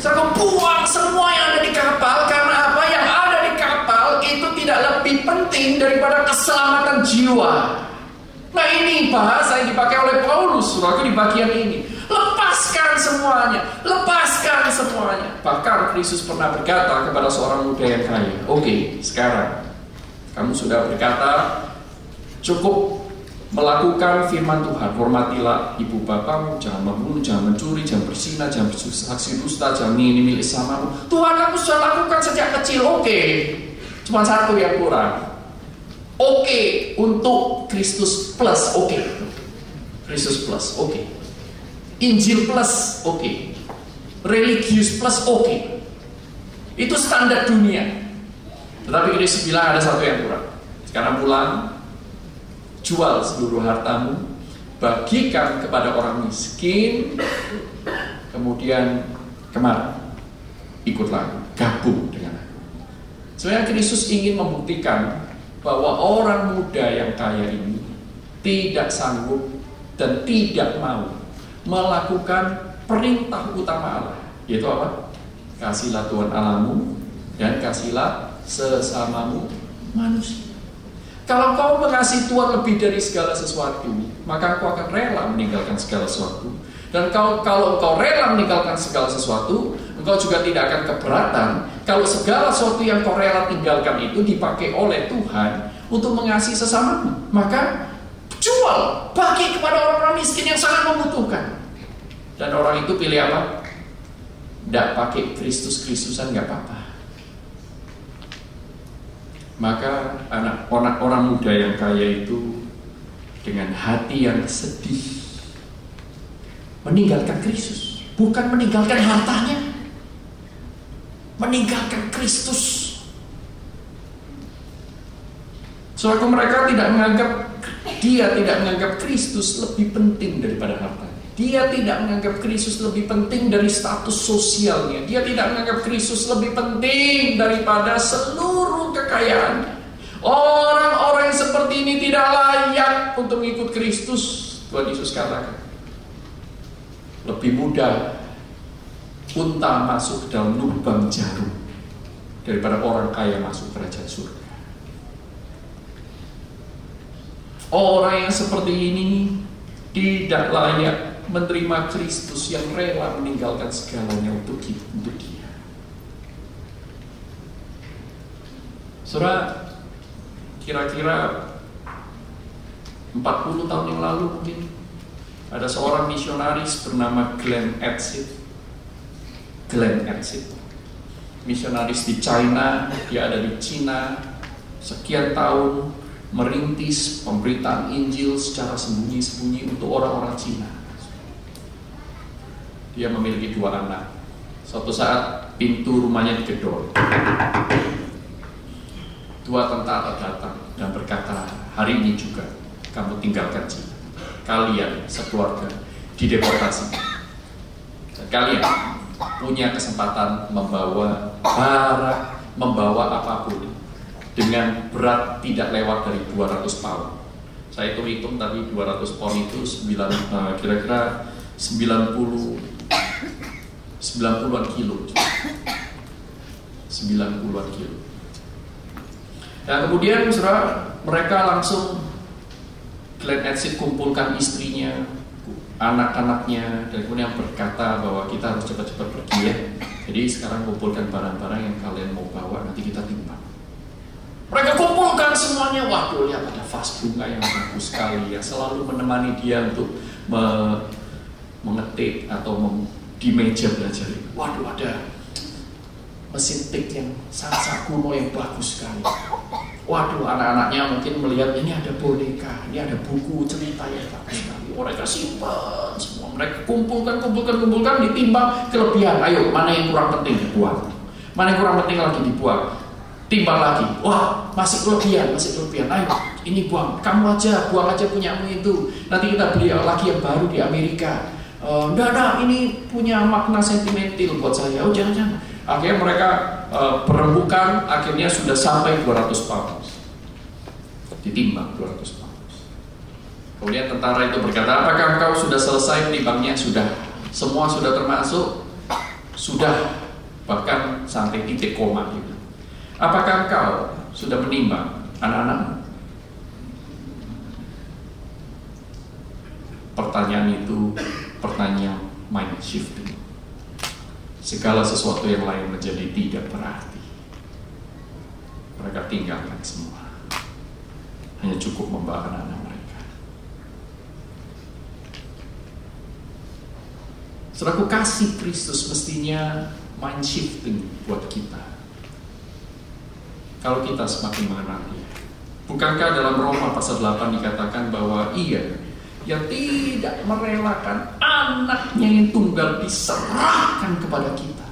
Saya buang semua yang ada di kapal karena apa yang ada di kapal itu tidak lebih penting daripada keselamatan jiwa. Nah ini bahasa yang dipakai oleh Paulus surat di bagian ini. Lepaskan semuanya, lepaskan semuanya. Bahkan Kristus pernah berkata kepada seorang muda yang kaya, oke okay, sekarang kamu sudah berkata cukup melakukan firman Tuhan. Hormatilah ibu bapakmu, jangan membunuh, jangan mencuri, jangan bersina, jangan bersaksi dusta, jangan ini milik samamu. Tuhan aku sudah lakukan sejak kecil, oke. Okay. Cuma satu yang kurang. Oke okay, untuk Kristus plus, oke. Okay. Kristus plus, oke. Okay. Injil plus, oke. Okay. Religius plus, oke. Okay. Itu standar dunia. Tetapi Kristus bilang ada satu yang kurang. Sekarang pulang, jual seluruh hartamu, bagikan kepada orang miskin, kemudian ke mana? Ikutlah, gabung dengan aku. Sebenarnya Kristus ingin membuktikan bahwa orang muda yang kaya ini tidak sanggup dan tidak mau melakukan perintah utama Allah, yaitu apa? Kasihlah Tuhan Alamu dan kasihlah sesamamu manusia. Kalau kau mengasihi Tuhan lebih dari segala sesuatu, maka kau akan rela meninggalkan segala sesuatu. Dan kalau, kalau kau rela meninggalkan segala sesuatu, engkau juga tidak akan keberatan kalau segala sesuatu yang kau rela tinggalkan itu dipakai oleh Tuhan untuk mengasihi sesamamu. Maka jual, bagi kepada orang-orang miskin yang sangat membutuhkan. Dan orang itu pilih apa? Tidak pakai Kristus-Kristusan nggak apa-apa maka anak orang orang muda yang kaya itu dengan hati yang sedih meninggalkan Kristus, bukan meninggalkan hartanya, meninggalkan Kristus. Suatu mereka tidak menganggap dia tidak menganggap Kristus lebih penting daripada hartanya. Dia tidak menganggap Kristus lebih penting dari status sosialnya. Dia tidak menganggap Kristus lebih penting daripada seluruh kekayaan. Orang-orang yang seperti ini tidak layak untuk mengikut Kristus. Tuhan Yesus katakan. Lebih mudah unta masuk dalam lubang jarum daripada orang kaya masuk kerajaan surga. Orang yang seperti ini tidak layak menerima Kristus yang rela meninggalkan segalanya untuk untuk dia. Saudara, kira-kira 40 tahun yang lalu mungkin ada seorang misionaris bernama Glenn Edsit. Glenn Edsit. Misionaris di China, dia ada di Cina sekian tahun merintis pemberitaan Injil secara sembunyi-sembunyi untuk orang-orang Cina. Dia memiliki dua anak. Suatu saat pintu rumahnya digedor. Dua tentara datang dan berkata, hari ini juga kamu tinggalkan Cina. Kalian sekeluarga dideportasi. Dan kalian punya kesempatan membawa barang, membawa apa pun dengan berat tidak lewat dari 200 pound. Saya itu hitung tadi 200 pound itu 9 uh, kira-kira 90 90-an kilo. 90-an kilo. Dan kemudian saudara, mereka langsung Glenn Edsit kumpulkan istrinya, anak-anaknya, dan kemudian berkata bahwa kita harus cepat-cepat pergi ya. Jadi sekarang kumpulkan barang-barang yang kalian mau bawa, nanti kita timbang. Mereka kumpulkan semuanya. Waduh, lihat ada vas bunga yang bagus sekali yang selalu menemani dia untuk me mengetik atau mem di meja belajar. Waduh, ada mesin tik yang sangat kuno yang bagus sekali. Waduh, anak-anaknya mungkin melihat ini ada boneka, ini ada buku cerita yang bagus sekali. Mereka simpan semua. Mereka kumpulkan, kumpulkan, kumpulkan, ditimbang kelebihan. Ayo, mana yang kurang penting dibuang. Mana yang kurang penting lagi dibuang timbang lagi. Wah, masih kelebihan, masih kelebihan. Ayo, ini buang. Kamu aja, buang aja punyamu itu. Nanti kita beli lagi yang baru di Amerika. Uh, enggak, enggak, ini punya makna sentimental buat saya. Oh, jangan, jangan. Akhirnya mereka uh, perembukan, akhirnya sudah sampai 200 pound. Ditimbang 200 pound. Kemudian tentara itu berkata, apakah engkau sudah selesai timbangnya? Sudah. Semua sudah termasuk? Sudah. Bahkan sampai titik koma gitu. Apakah engkau sudah menimbang anak-anak? Pertanyaan itu pertanyaan mind shifting. Segala sesuatu yang lain menjadi tidak berarti. Mereka tinggalkan semua. Hanya cukup membawa anak-anak Saudaraku kasih Kristus mestinya mind shifting buat kita kalau kita semakin mengenal dia. Bukankah dalam Roma pasal 8 dikatakan bahwa ia yang tidak merelakan anaknya yang tunggal diserahkan kepada kita.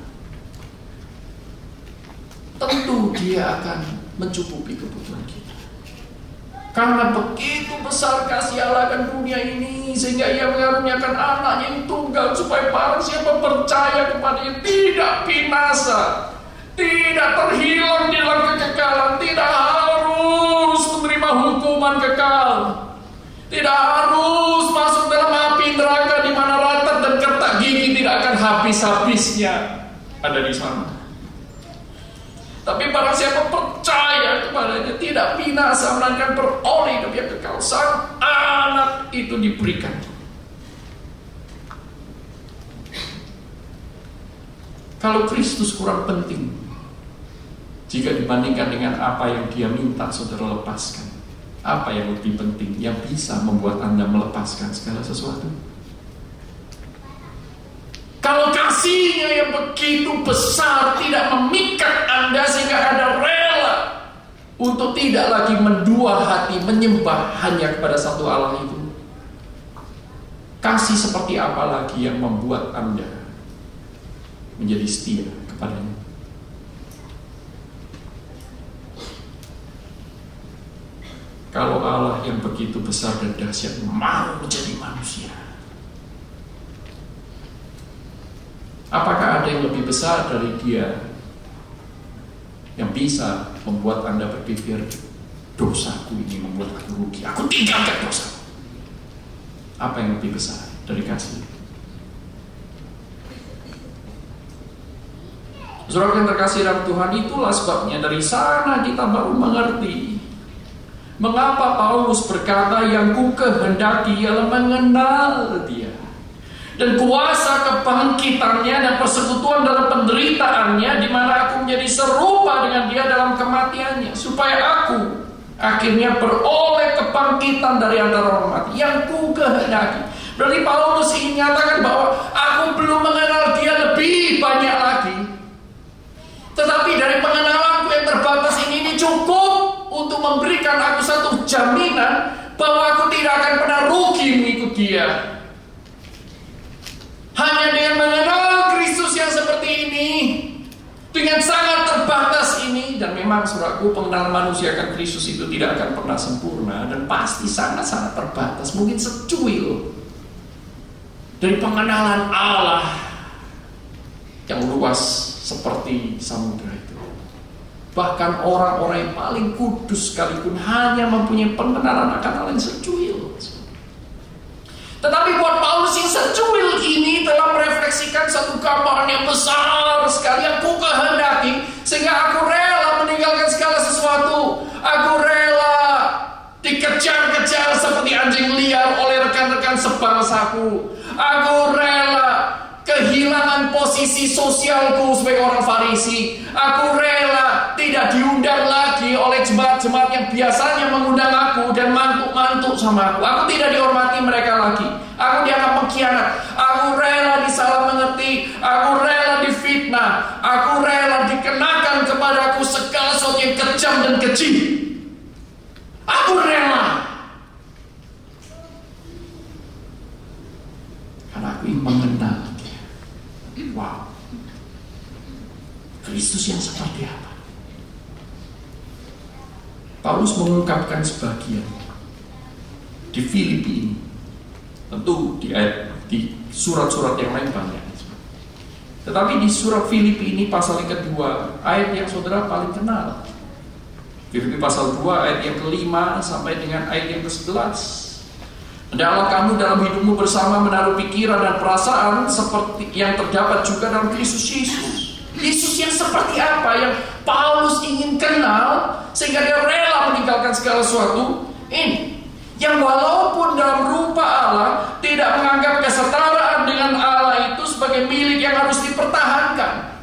Tentu dia akan mencukupi kebutuhan. Karena begitu besar kasih Allah akan dunia ini Sehingga ia mengaruniakan anaknya yang tunggal Supaya barang siapa percaya kepada tidak binasa tidak terhilang di dalam kekekalan, tidak harus menerima hukuman kekal, tidak harus masuk dalam api neraka di mana rata dan kertak gigi tidak akan habis-habisnya ada di sana. Tapi para siapa percaya kepadanya tidak binasa melainkan beroleh hidup yang kekal. Sang anak itu diberikan. Kalau Kristus kurang penting, jika dibandingkan dengan apa yang dia minta saudara lepaskan Apa yang lebih penting Yang bisa membuat anda melepaskan segala sesuatu Kalau kasihnya yang begitu besar Tidak memikat anda sehingga anda rela Untuk tidak lagi mendua hati Menyembah hanya kepada satu Allah itu Kasih seperti apa lagi yang membuat anda Menjadi setia kepadanya Kalau Allah yang begitu besar dan dahsyat mau menjadi manusia. Apakah ada yang lebih besar dari dia yang bisa membuat Anda berpikir dosaku ini membuat aku rugi. Aku tinggalkan dosa. Apa yang lebih besar dari kasih? Saudara yang terkasih dalam Tuhan itulah sebabnya dari sana kita baru mengerti Mengapa Paulus berkata yang ku kehendaki ialah mengenal dia dan kuasa kebangkitannya dan persekutuan dalam penderitaannya di mana aku menjadi serupa dengan dia dalam kematiannya supaya aku akhirnya beroleh kebangkitan dari antara orang mati yang ku kehendaki. Berarti Paulus ingin mengatakan bahwa aku belum mengenal dia lebih banyak lagi. Tetapi dari pengenalanku yang terbatas ini, ini cukup untuk memberikan aku satu jaminan bahwa aku tidak akan pernah rugi mengikut dia. Hanya dengan mengenal Kristus yang seperti ini, dengan sangat terbatas ini, dan memang suraku pengenalan manusia akan Kristus itu tidak akan pernah sempurna dan pasti sangat-sangat terbatas, mungkin secuil dari pengenalan Allah yang luas seperti samudra itu. Bahkan orang-orang yang paling kudus sekalipun hanya mempunyai pengenalan akan hal yang secuil. Tetapi buat Paulus yang secuil ini telah merefleksikan satu gambaran yang besar sekali yang ku kehendaki sehingga aku rela meninggalkan segala sesuatu. Aku rela dikejar-kejar seperti anjing liar oleh rekan-rekan sebangsaku. Aku rela kehilangan posisi sosialku sebagai orang Farisi. Aku rela tidak diundang lagi oleh jemaat-jemaat yang biasanya mengundang aku dan mantuk-mantuk sama aku. Aku tidak dihormati mereka lagi. Aku dianggap pengkhianat. Aku rela disalah mengerti. Aku rela difitnah. Aku rela dikenakan kepadaku segala sesuatu yang kejam dan keji. Aku rela. Karena aku ingin Wow. Kristus yang seperti apa? Paulus mengungkapkan sebagian di Filipi ini. Tentu di surat-surat yang lain banyak. Tetapi di surat Filipi ini pasal yang kedua, ayat yang saudara paling kenal. Filipi pasal 2 ayat yang kelima sampai dengan ayat yang ke-11. Hendaklah kamu dalam hidupmu bersama menaruh pikiran dan perasaan seperti yang terdapat juga dalam Kristus Yesus. Yesus yang seperti apa yang Paulus ingin kenal sehingga dia rela meninggalkan segala sesuatu? Ini yang walaupun dalam rupa Allah tidak menganggap kesetaraan dengan Allah itu sebagai milik yang harus dipertahankan.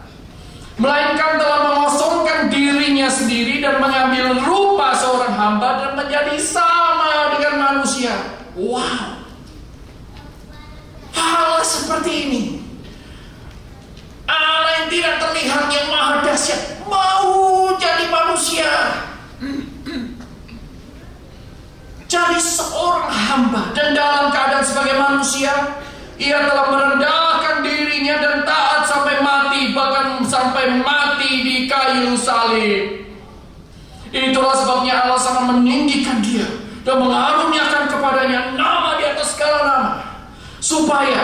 Melainkan telah mengosongkan dirinya sendiri dan mengambil rupa seorang hamba dan menjadi manusia Wow. Hal seperti ini. Allah yang tidak terlihat yang maha dahsyat mau jadi manusia. Jadi seorang hamba dan dalam keadaan sebagai manusia ia telah merendahkan dirinya dan taat sampai mati bahkan sampai mati di kayu salib. Itulah sebabnya Allah sangat meninggikan dia dan mengaruniakan kepadanya nama di atas segala nama supaya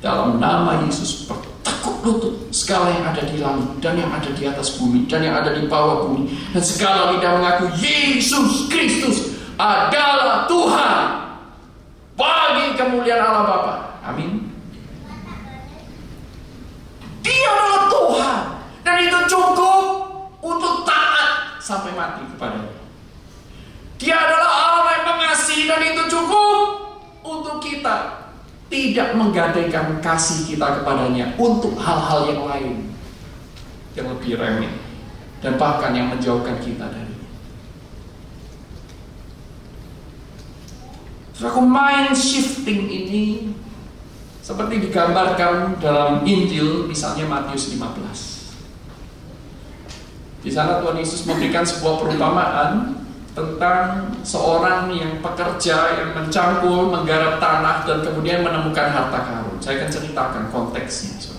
dalam nama Yesus bertekuk lutut segala yang ada di langit dan yang ada di atas bumi dan yang ada di bawah bumi dan segala lidah mengaku Yesus Kristus adalah Tuhan bagi kemuliaan Allah Bapa. Amin. Dia adalah Tuhan dan itu cukup untuk taat sampai mati kepadanya. Dia adalah Allah yang mengasihi dan itu cukup untuk kita tidak menggadaikan kasih kita kepadanya untuk hal-hal yang lain yang lebih remeh dan bahkan yang menjauhkan kita dari Aku mind shifting ini seperti digambarkan dalam Injil misalnya Matius 15. Di sana Tuhan Yesus memberikan sebuah perumpamaan tentang seorang yang pekerja yang mencangkul, menggarap tanah dan kemudian menemukan harta karun. Saya akan ceritakan konteksnya.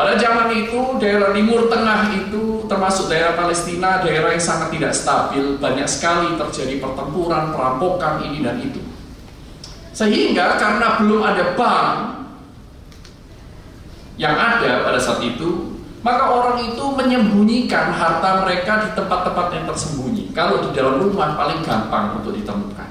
Pada zaman itu daerah Timur Tengah itu termasuk daerah Palestina, daerah yang sangat tidak stabil, banyak sekali terjadi pertempuran, perampokan ini dan itu. Sehingga karena belum ada bank yang ada pada saat itu, maka orang itu menyembunyikan harta mereka di tempat-tempat yang tersembunyi. Kalau di dalam rumah paling gampang untuk ditemukan.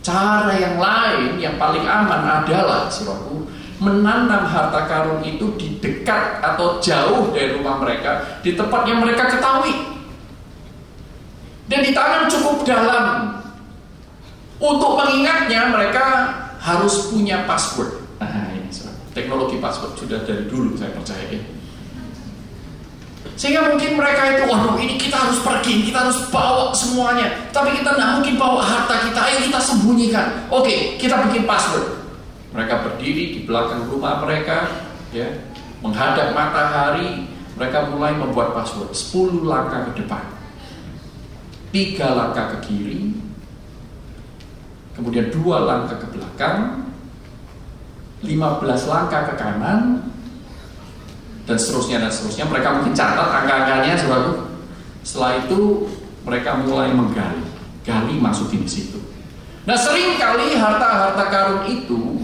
Cara yang lain yang paling aman adalah siraku menanam harta karun itu di dekat atau jauh dari rumah mereka, di tempat yang mereka ketahui. Dan ditanam cukup dalam. Untuk mengingatnya mereka harus punya password. Nah, ini teknologi password sudah dari dulu saya percaya ini. Sehingga mungkin mereka itu, waduh ini kita harus pergi, kita harus bawa semuanya. Tapi kita tidak mungkin bawa harta kita, ayo kita sembunyikan. Oke, kita bikin password. Mereka berdiri di belakang rumah mereka, ya, menghadap matahari. Mereka mulai membuat password 10 langkah ke depan, tiga langkah ke kiri, kemudian dua langkah ke belakang, 15 langkah ke kanan, dan seterusnya dan seterusnya mereka mungkin catat angka-angkanya saudaraku setelah itu mereka mulai menggali gali masukin di situ nah sering kali harta-harta karun itu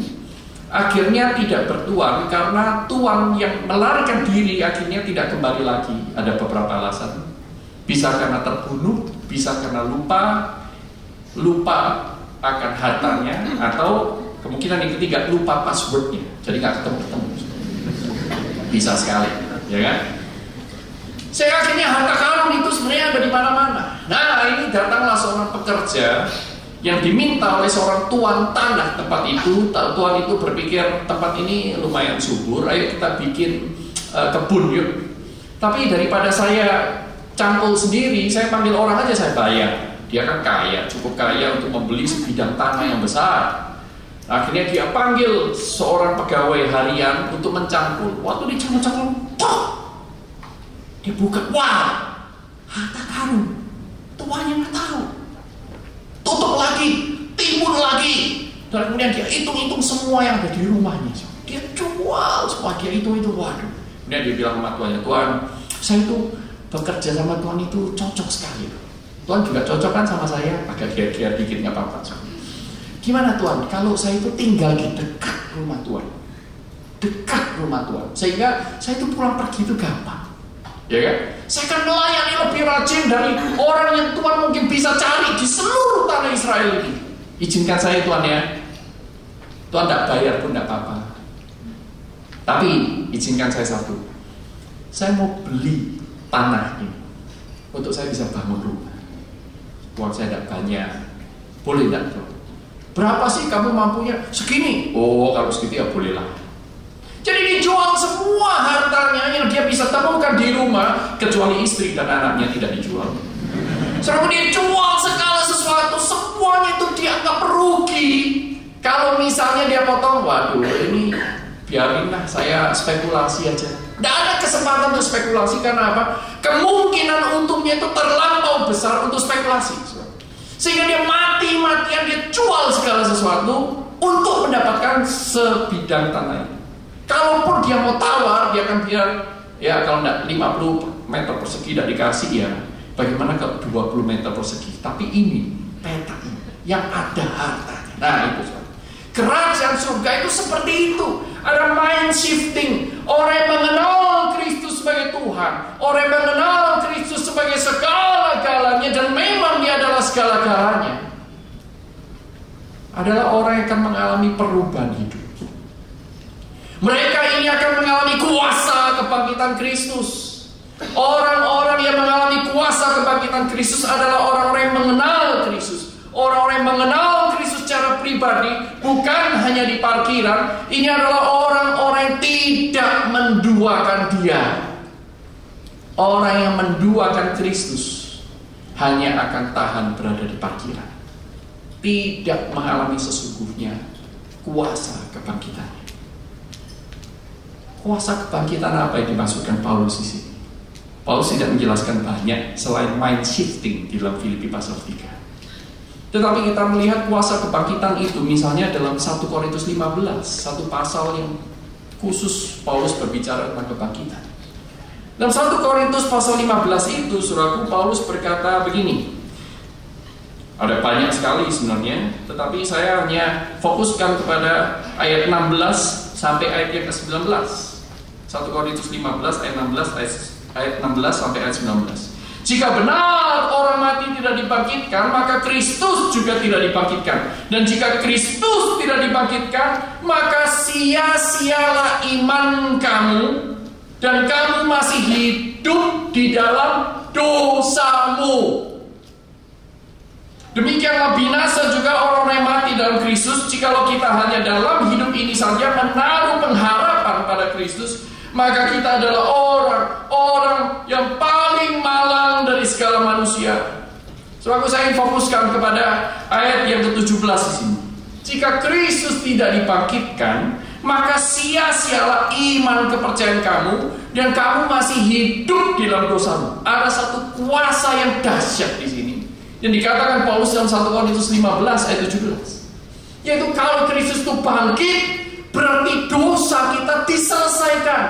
akhirnya tidak bertuan karena tuan yang melarikan diri akhirnya tidak kembali lagi. Ada beberapa alasan. Bisa karena terbunuh, bisa karena lupa, lupa akan hartanya, atau kemungkinan yang ketiga lupa passwordnya, jadi nggak ketemu ketemu. Bisa sekali, ya kan? Saya akhirnya harta karun itu sebenarnya ada di mana-mana. Nah ini datanglah seorang pekerja yang diminta oleh seorang tuan tanah tempat itu. Tuan itu berpikir tempat ini lumayan subur, ayo kita bikin uh, kebun yuk. Tapi daripada saya campur sendiri, saya panggil orang aja saya bayar. Dia kan kaya, cukup kaya untuk membeli sebidang tanah yang besar. Akhirnya dia panggil seorang pegawai harian untuk mencampur. Waktu dicampur-campur, dia buka, wah, harta karun. Tuannya nggak tahu. Tutup lagi, timbun lagi. Dan kemudian dia hitung-hitung semua yang ada di rumahnya. Dia jual semua, dia itu itu waduh. Kemudian dia bilang sama tuannya, Tuan, saya itu bekerja sama Tuhan itu cocok sekali. Tuhan juga cocok kan sama saya, agak kira-kira dikit nggak apa-apa. Gimana Tuhan, kalau saya itu tinggal di dekat rumah Tuhan, dekat rumah Tuhan, sehingga saya itu pulang pergi itu gampang. Ya kan? Saya akan melayani lebih rajin dari orang yang Tuhan mungkin bisa cari di seluruh tanah Israel ini. Izinkan saya Tuhan ya. Tuhan tidak bayar pun tidak apa-apa. Tapi izinkan saya satu. Saya mau beli tanah ini untuk saya bisa bangun rumah. Uang saya tidak banyak. Boleh tidak Tuhan? Berapa sih kamu mampunya? Segini. Oh, kalau segitu ya bolehlah. Jadi dijual semua hartanya yang dia bisa temukan di rumah kecuali istri dan anaknya tidak dijual. Setelah dia jual segala sesuatu, semuanya itu dianggap rugi. Kalau misalnya dia potong, waduh ini biarinlah saya spekulasi aja. Tidak ada kesempatan untuk spekulasi karena apa? Kemungkinan untungnya itu terlampau besar untuk spekulasi. Sehingga dia mati-matian dia jual segala sesuatu untuk mendapatkan sebidang tanah itu. Kalaupun dia mau tawar, dia akan bilang, ya kalau enggak 50 meter persegi tidak dikasih ya, bagaimana kalau 20 meter persegi? Tapi ini peta ini yang ada hartanya. Nah itu Kerajaan surga itu seperti itu. Ada mind shifting. Orang yang mengenal Kristus sebagai Tuhan. Orang yang mengenal Kristus sebagai segala-galanya. Dan memang dia adalah segala-galanya. Adalah orang yang akan mengalami perubahan hidup. Mereka ini akan mengalami kuasa kebangkitan Kristus. Orang-orang yang mengalami kuasa kebangkitan Kristus adalah orang-orang yang mengenal Kristus. Orang-orang yang mengenal Kristus secara pribadi bukan hanya di parkiran. Ini adalah orang-orang yang tidak menduakan dia. Orang yang menduakan Kristus hanya akan tahan berada di parkiran. Tidak mengalami sesungguhnya kuasa kebangkitan. Kuasa kebangkitan apa yang dimaksudkan Paulus di sini? Paulus tidak menjelaskan banyak selain mind shifting di dalam Filipi pasal 3. Tetapi kita melihat kuasa kebangkitan itu misalnya dalam 1 Korintus 15, satu pasal yang khusus Paulus berbicara tentang kebangkitan. Dalam 1 Korintus pasal 15 itu suraku Paulus berkata begini. Ada banyak sekali sebenarnya, tetapi saya hanya fokuskan kepada ayat 16 sampai ayat yang ke-19. 1 Korintus 15 ayat 16 ayat 16 sampai ayat 19. Jika benar orang mati tidak dibangkitkan, maka Kristus juga tidak dibangkitkan. Dan jika Kristus tidak dibangkitkan, maka sia-sialah iman kamu dan kamu masih hidup di dalam dosamu. Demikianlah binasa juga orang-orang yang mati dalam Kristus Jikalau kita hanya dalam hidup ini saja menaruh pengharapan pada Kristus maka kita adalah orang-orang yang paling malang dari segala manusia. Sebab saya ingin fokuskan kepada ayat yang ke-17 di sini. Jika Kristus tidak dibangkitkan, maka sia-sialah iman kepercayaan kamu dan kamu masih hidup di dalam dosamu. Ada satu kuasa yang dahsyat di sini. Yang dikatakan Paulus dalam 1 Korintus 15 ayat 17. Yaitu kalau Kristus itu bangkit, berarti dosa kita diselesaikan.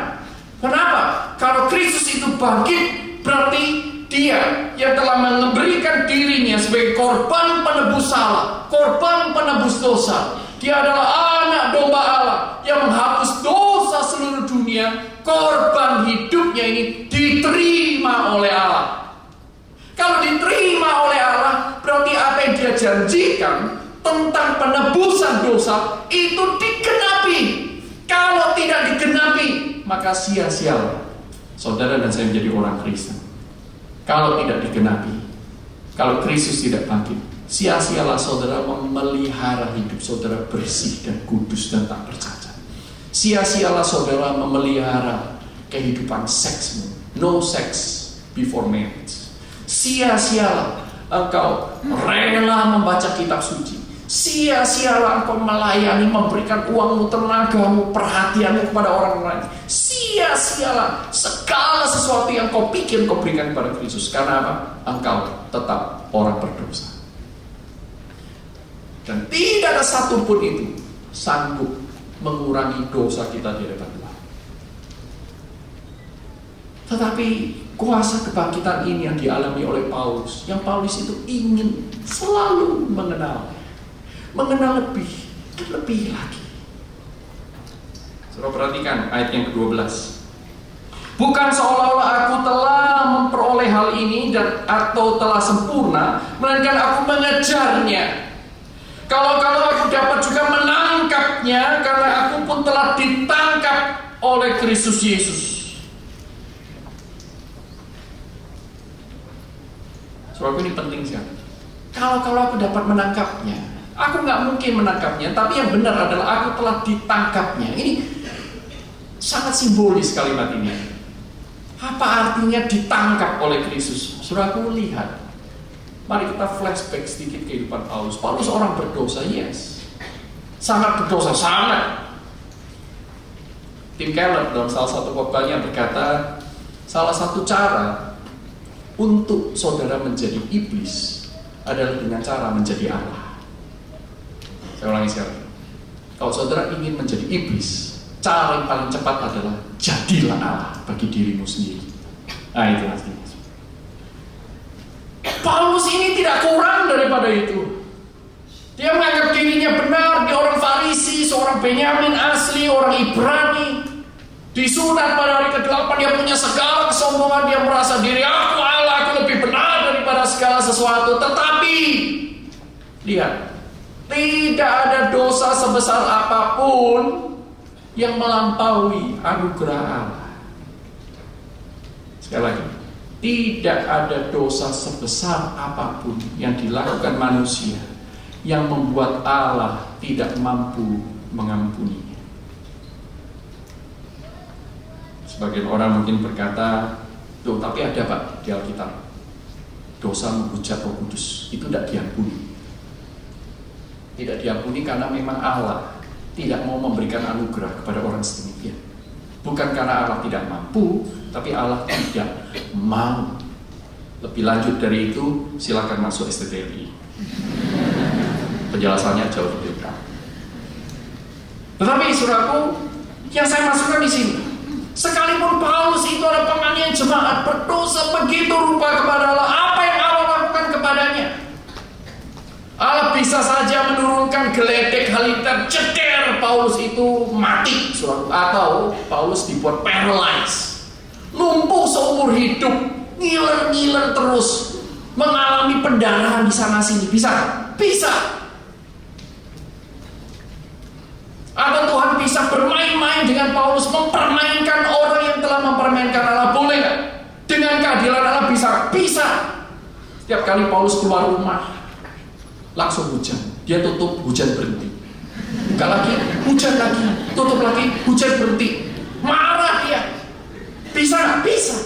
Kenapa? Kalau Kristus itu bangkit, berarti dia yang telah memberikan dirinya sebagai korban penebus salah, korban penebus dosa. Dia adalah anak domba Allah yang menghapus dosa seluruh dunia. Korban hidupnya ini diterima oleh Allah. Kalau diterima oleh Allah, berarti apa yang dia janjikan tentang penebusan dosa itu digenapi. Kalau tidak digenapi, maka sia-sia saudara dan saya menjadi orang Kristen. Kalau tidak digenapi, kalau Kristus tidak bangkit, Sia-sialah saudara memelihara hidup saudara bersih dan kudus dan tak bercacat. Sia-sialah saudara memelihara kehidupan seksmu. No sex before marriage. Sia-sialah engkau rela membaca kitab suci. Sia-sialah engkau melayani, memberikan uangmu, tenagamu, perhatianmu kepada orang lain. Sia-sialah segala sesuatu yang kau pikir kau berikan kepada Kristus. Karena apa? Engkau tetap orang berdosa. Dan tidak ada satupun itu sanggup mengurangi dosa kita di hadapan Tuhan. Tetapi kuasa kebangkitan ini yang dialami oleh Paulus, yang Paulus itu ingin selalu mengenal, mengenal lebih lebih lagi. Saudara perhatikan ayat yang ke-12. Bukan seolah-olah aku telah memperoleh hal ini dan atau telah sempurna, melainkan aku mengejarnya kalau-kalau aku dapat juga menangkapnya karena aku pun telah ditangkap oleh Kristus Yesus. Sebab ini penting sekali. Kalau-kalau aku dapat menangkapnya, aku nggak mungkin menangkapnya, tapi yang benar adalah aku telah ditangkapnya. Ini sangat simbolis kalimat ini. Apa artinya ditangkap oleh Kristus? Sudah aku lihat Mari kita flashback sedikit kehidupan Paulus. Paulus orang berdosa, yes. Sangat berdosa, sangat. Tim Keller dalam salah satu khotbahnya berkata, salah satu cara untuk saudara menjadi iblis adalah dengan cara menjadi Allah. Saya ulangi sekali. Kalau saudara ingin menjadi iblis, cara yang paling cepat adalah jadilah Allah bagi dirimu sendiri. Nah itu artinya. Paulus ini tidak kurang daripada itu. Dia menganggap dirinya benar, dia orang Farisi, seorang Benyamin asli, orang Ibrani. Disunat pada hari ke-8 dia punya segala kesombongan, dia merasa diri aku Allah, aku lebih benar daripada segala sesuatu. Tetapi lihat, tidak ada dosa sebesar apa pun yang melampaui anugerah Allah. Sekali lagi, tidak ada dosa sebesar apa pun yang dilakukan manusia yang membuat Allah tidak mampu mengampuninya. Sebagian orang mungkin berkata, Tuh, tapi ada Pak di Alkitab. Dosa menghujat Roh Kudus itu tidak diampuni. Tidak diampuni karena memang Allah tidak mau memberikan anugerah kepada orang sedemikian. Bukan karena Allah tidak mampu, tapi Allah tidak mau. Lebih lanjut dari itu, silakan masuk STTRI. Penjelasannya jauh lebih berat. Tetapi suraku, yang saya masukkan di sini, sekalipun Paulus itu adalah penganiayaan jemaat berdosa begitu rupa kepada Allah, apa yang Allah lakukan kepadanya? Allah bisa saja menurunkan geledek haliter ceder Paulus itu mati atau Paulus dibuat paralyzed lumpuh seumur hidup, ngiler-ngiler terus, mengalami pendarahan di sana sini. Bisa? Bisa. Atau Tuhan bisa bermain-main dengan Paulus, mempermainkan orang yang telah mempermainkan Allah. Boleh nggak? Dengan keadilan Allah bisa? Bisa. Setiap kali Paulus keluar rumah, langsung hujan. Dia tutup, hujan berhenti. Buka lagi, hujan lagi. Tutup lagi, hujan berhenti. Marah dia. Bisa nggak? Bisa.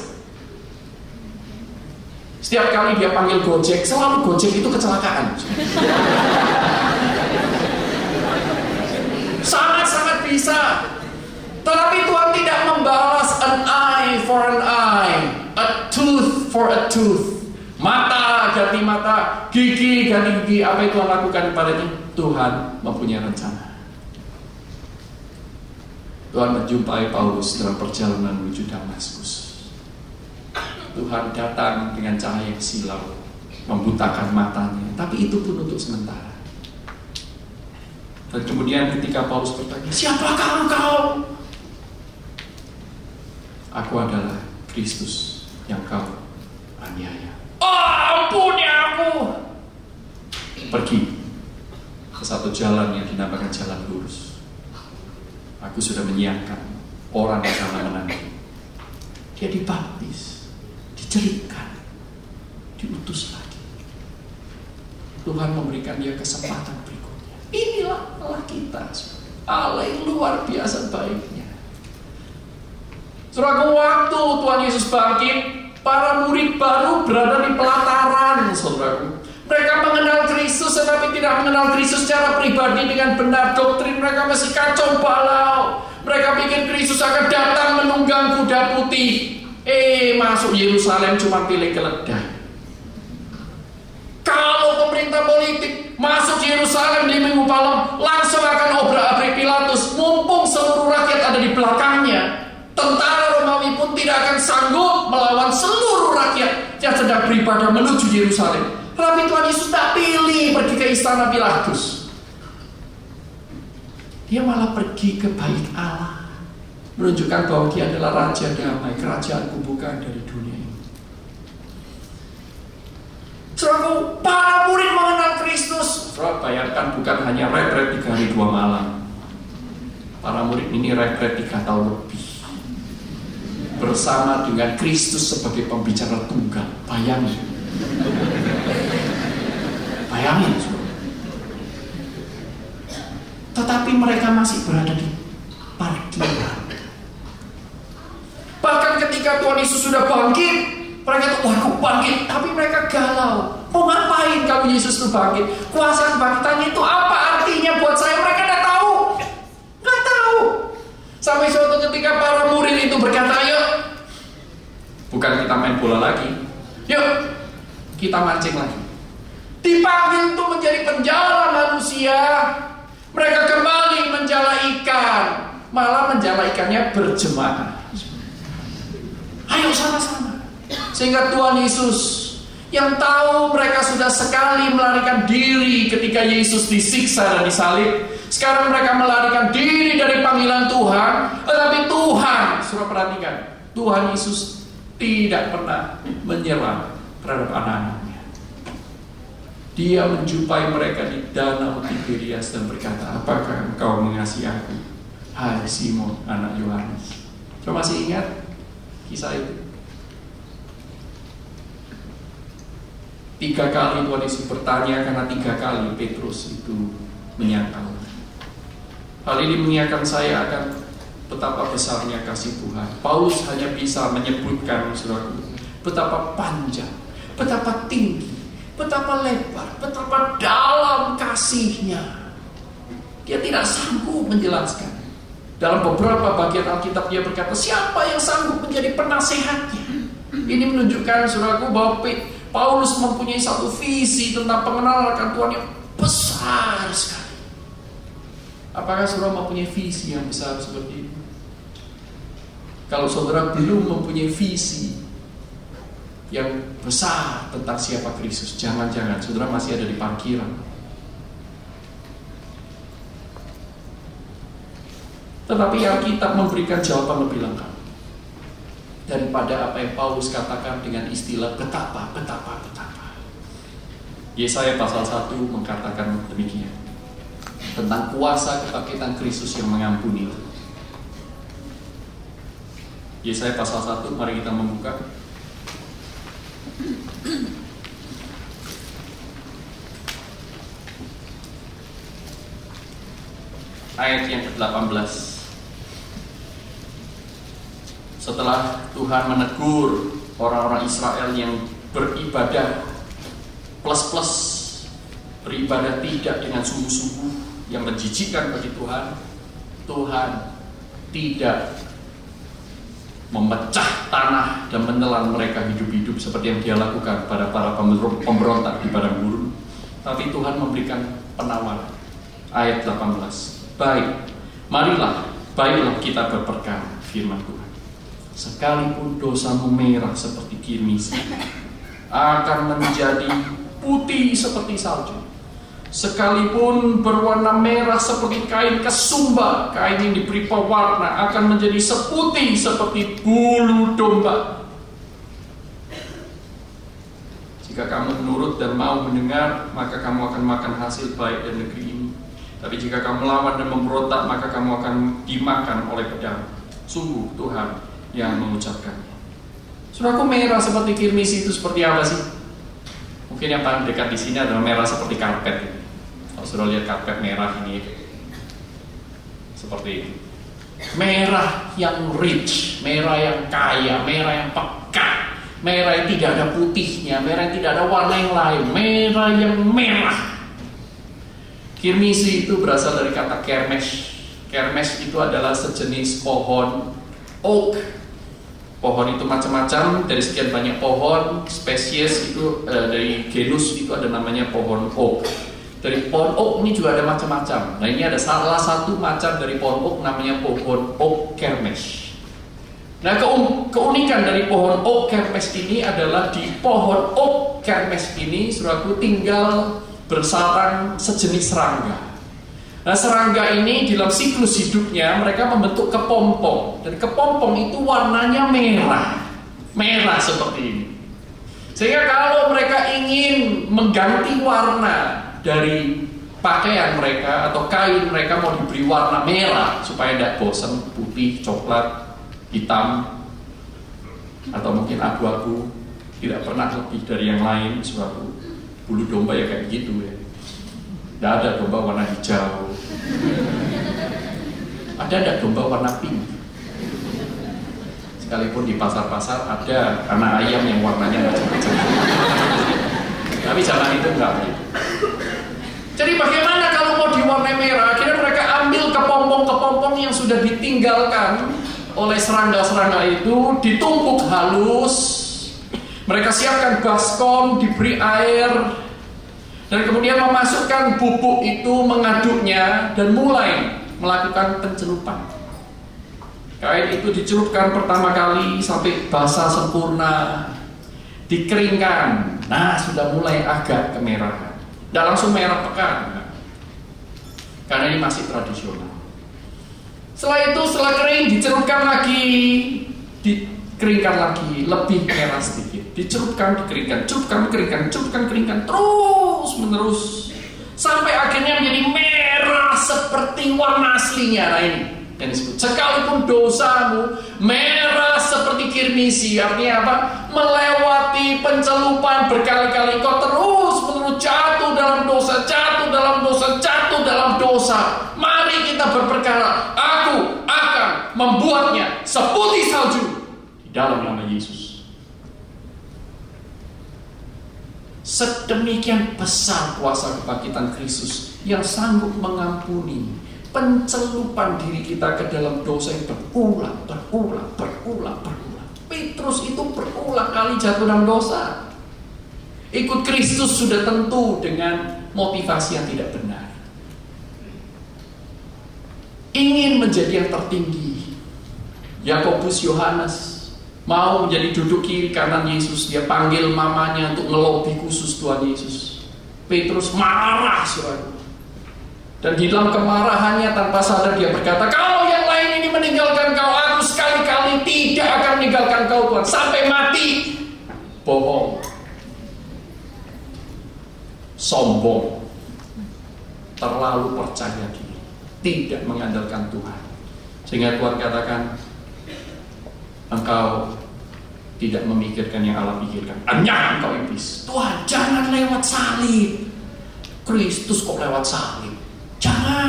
Setiap kali dia panggil Gojek, selalu Gojek itu kecelakaan. Sangat-sangat bisa. Tetapi Tuhan tidak membalas an eye for an eye, a tooth for a tooth. Mata ganti mata, gigi ganti gigi. Apa yang Tuhan lakukan kepadanya? Tuhan mempunyai rencana. Tuhan menjumpai Paulus dalam perjalanan menuju Damaskus. Tuhan datang dengan cahaya yang silau, membutakan matanya, tapi itu pun untuk sementara. Dan kemudian ketika Paulus bertanya, siapakah engkau? Aku adalah Kristus yang kau aniaya. Oh, ampuni aku. Pergi ke satu jalan yang dinamakan jalan lurus. Aku sudah menyiapkan orang yang sama menanti. Dia dibaptis, diceritakan, diutus lagi. Tuhan memberikan dia kesempatan berikutnya. Inilah Allah kita. Allah yang luar biasa baiknya. Saudaraku, waktu Tuhan Yesus bangkit, para murid baru berada di pelataran, saudaraku. Mereka mengenal Kristus tetapi tidak mengenal Kristus secara pribadi dengan benar doktrin mereka masih kacau balau. Mereka pikir Kristus akan datang menunggang kuda putih. Eh, masuk Yerusalem cuma pilih keledai. Kalau pemerintah politik masuk Yerusalem di Minggu malam, langsung akan obrak-abrik Pilatus. Mumpung seluruh rakyat ada di belakangnya, tentara Romawi pun tidak akan sanggup melawan seluruh rakyat yang sedang beribadah menuju Yerusalem. Tapi Tuhan Yesus tak pilih pergi ke istana Pilatus. Dia malah pergi ke bait Allah. Menunjukkan bahwa dia adalah Raja damai. Kerajaanku bukan dari dunia ini. Saudaraku, para murid mengenal Kristus. Saudara bayangkan bukan hanya retret tiga hari dua malam. Para murid ini retret tiga tahun lebih bersama dengan Kristus sebagai pembicara tunggal. Bayangin. Bayangin. Tetapi mereka masih berada di parkiran. Bahkan ketika Tuhan Yesus sudah bangkit, mereka tuh, aku bangkit. Tapi mereka galau. Mau ngapain kamu Yesus itu bangkit? Kuasa kebangkitannya itu apa artinya buat saya? Mereka nggak tahu. Nggak tahu. Sampai suatu ketika para murid itu berkata, yuk. Bukan kita main bola lagi. Yuk, kita mancing lagi. Dipanggil untuk menjadi penjala manusia. Mereka kembali menjala ikan. Malah menjala ikannya berjemaah. Ayo sama-sama. Sehingga Tuhan Yesus yang tahu mereka sudah sekali melarikan diri ketika Yesus disiksa dan disalib. Sekarang mereka melarikan diri dari panggilan Tuhan. Tetapi Tuhan, suruh perhatikan. Tuhan Yesus tidak pernah menyerah terhadap anak-anaknya. Dia menjumpai mereka di danau Tiberias dan berkata, apakah engkau mengasihi aku? Hai Simon, anak Yohanes. Coba masih ingat kisah itu? Tiga kali Tuhan Yesus bertanya karena tiga kali Petrus itu menyangkal. Hal ini mengingatkan saya akan betapa besarnya kasih Tuhan. Paulus hanya bisa menyebutkan saudara betapa panjang, betapa tinggi, betapa lebar, betapa dalam kasihnya. Dia tidak sanggup menjelaskan. Dalam beberapa bagian Alkitab dia berkata, siapa yang sanggup menjadi penasehatnya? Ini menunjukkan saudaraku bahwa Paulus mempunyai satu visi tentang pengenalan akan Tuhan yang besar sekali. Apakah saudara mempunyai visi yang besar seperti itu? Kalau saudara belum mempunyai visi yang besar tentang siapa Kristus, jangan-jangan saudara masih ada di parkiran. Tetapi Alkitab memberikan jawaban lebih lengkap daripada apa yang Paulus katakan dengan istilah betapa, betapa, betapa. Yesaya pasal 1 mengatakan demikian tentang kuasa kebangkitan Kristus yang mengampuni. Yesaya pasal 1, mari kita membuka. Ayat yang ke-18 Setelah Tuhan menegur orang-orang Israel yang beribadah plus-plus Beribadah tidak dengan sungguh-sungguh yang menjijikkan bagi Tuhan Tuhan tidak memecah tanah dan menelan mereka hidup-hidup seperti yang dia lakukan pada para pemberontak di padang gurun. Tapi Tuhan memberikan penawaran. Ayat 18. Baik, marilah, baiklah kita berperkara firman Tuhan. Sekalipun dosamu merah seperti kirmis, akan menjadi putih seperti salju. Sekalipun berwarna merah seperti kain kesumba, kain yang diberi pewarna akan menjadi seputih seperti bulu domba. Jika kamu menurut dan mau mendengar, maka kamu akan makan hasil baik dari negeri ini. Tapi jika kamu melawan dan memberontak, maka kamu akan dimakan oleh pedang. Sungguh Tuhan yang mengucapkan. Suraku merah seperti kirmisi itu seperti apa sih? Mungkin yang paling dekat di sini adalah merah seperti karpet. Sudah lihat karpet merah ini seperti ini. Merah yang rich, merah yang kaya, merah yang pekat, merah yang tidak ada putihnya, merah yang tidak ada warna yang lain, merah yang merah. Kirmisi itu berasal dari kata kermes. Kermes itu adalah sejenis pohon oak. Pohon itu macam-macam dari sekian banyak pohon spesies itu eh, dari genus itu ada namanya pohon oak. Dari pohon oak ini juga ada macam-macam. Nah ini ada salah satu macam dari pohon oak namanya pohon oak kermes. Nah keunikan dari pohon oak kermes ini adalah di pohon oak kermes ini suraku tinggal bersarang sejenis serangga. Nah serangga ini dalam siklus hidupnya mereka membentuk kepompong dan kepompong itu warnanya merah, merah seperti ini. Sehingga kalau mereka ingin mengganti warna dari pakaian mereka atau kain mereka mau diberi warna merah supaya tidak bosan putih, coklat, hitam atau mungkin abu-abu. Tidak pernah lebih dari yang lain suatu bulu domba ya kayak gitu ya. Tidak ada domba warna hijau. Ada tidak domba warna pink? Sekalipun di pasar-pasar ada anak ayam yang warnanya macam-macam. Tapi zaman itu enggak jadi bagaimana kalau mau diwarnai merah? Akhirnya mereka ambil kepompong-kepompong yang sudah ditinggalkan oleh serangga-serangga itu, ditumpuk halus. Mereka siapkan baskom, diberi air, dan kemudian memasukkan bubuk itu mengaduknya dan mulai melakukan pencelupan. Kain itu dicelupkan pertama kali sampai basah sempurna, dikeringkan. Nah, sudah mulai agak kemerahan. Tidak langsung merah pekan. Karena ini masih tradisional. Setelah itu setelah kering dicerutkan lagi, dikeringkan lagi, lebih merah sedikit. Dicerutkan, dikeringkan, cerutkan, keringkan, cerutkan, keringkan, terus menerus sampai akhirnya menjadi merah seperti warna aslinya. Nah ini yang disebut. Sekalipun dosamu merah seperti kirmisi, artinya apa? Melewati pencelupan berkali-kali kau terus menerus jatuh dalam dosa, jatuh dalam dosa, jatuh dalam dosa. Mari kita berperkara. Aku akan membuatnya seputih salju di dalam nama Yesus. Sedemikian besar kuasa kebangkitan Kristus yang sanggup mengampuni pencelupan diri kita ke dalam dosa yang berulang, berulang, berulang, berulang. Petrus itu berulang kali jatuh dalam dosa. Ikut Kristus sudah tentu dengan motivasi yang tidak benar. Ingin menjadi yang tertinggi. Yakobus Yohanes mau menjadi duduk kiri kanan Yesus. Dia panggil mamanya untuk ngelobi khusus Tuhan Yesus. Petrus marah saudara. Dan di dalam kemarahannya tanpa sadar dia berkata, kalau yang lain ini meninggalkan kau, aku sekali-kali tidak akan meninggalkan kau Tuhan. Sampai mati. Bohong. Sombong. Terlalu percaya diri. Tidak mengandalkan Tuhan. Sehingga Tuhan katakan, engkau tidak memikirkan yang Allah pikirkan. Hanya engkau iblis. Tuhan, jangan lewat salib. Kristus kok lewat salib. Jangan.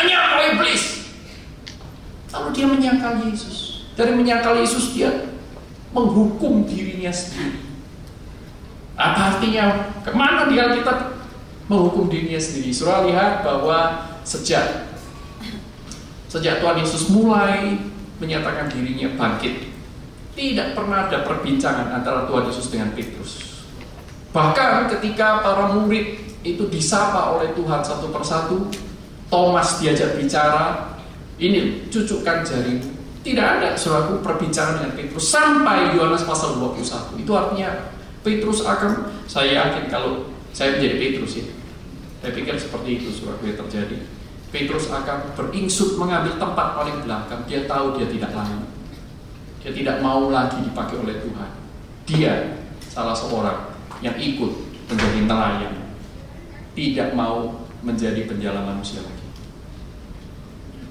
Hanya kau iblis. Lalu dia menyangkal Yesus. Dari menyangkal Yesus dia menghukum dirinya sendiri. Apa artinya? Ke mana dia kita menghukum dirinya sendiri? Surah lihat bahwa sejak sejak Tuhan Yesus mulai menyatakan dirinya bangkit, tidak pernah ada perbincangan antara Tuhan Yesus dengan Petrus. Bahkan ketika para murid itu disapa oleh Tuhan satu persatu. Thomas diajak bicara, ini cucukkan jari. Tidak ada suraku perbincangan dengan Petrus sampai Yohanes pasal 21. Itu artinya Petrus akan, saya yakin kalau saya menjadi Petrus ya. Saya pikir seperti itu surat yang terjadi. Petrus akan beringsut mengambil tempat paling belakang. Dia tahu dia tidak layak. Dia tidak mau lagi dipakai oleh Tuhan. Dia salah seorang yang ikut menjadi nelayan. Tidak mau menjadi penjala manusia lagi.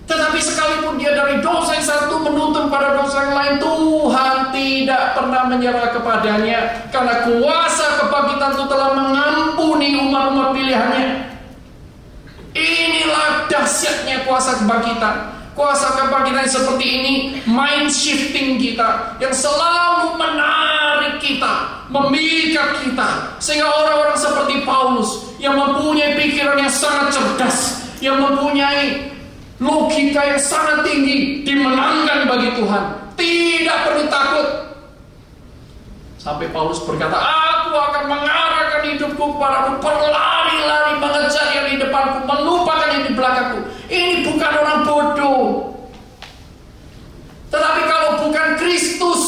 Tetapi sekalipun dia dari dosa yang satu menuntun pada dosa yang lain, Tuhan tidak pernah menyerah kepadanya karena kuasa kebangkitan itu telah mengampuni umat-umat pilihannya. Inilah dahsyatnya kuasa kebangkitan. Kuasa kebangkitan seperti ini mind shifting kita yang selalu menarik kita, memikat kita sehingga orang-orang seperti Paulus yang mempunyai pikiran yang sangat cerdas, yang mempunyai logika yang sangat tinggi dimenangkan bagi Tuhan. Tidak perlu takut. Sampai Paulus berkata, aku akan mengarahkan hidupku kepadamu, berlari-lari mengejar yang di depanku, melupakan yang di belakangku. Ini bukan orang bodoh. Tetapi kalau bukan Kristus,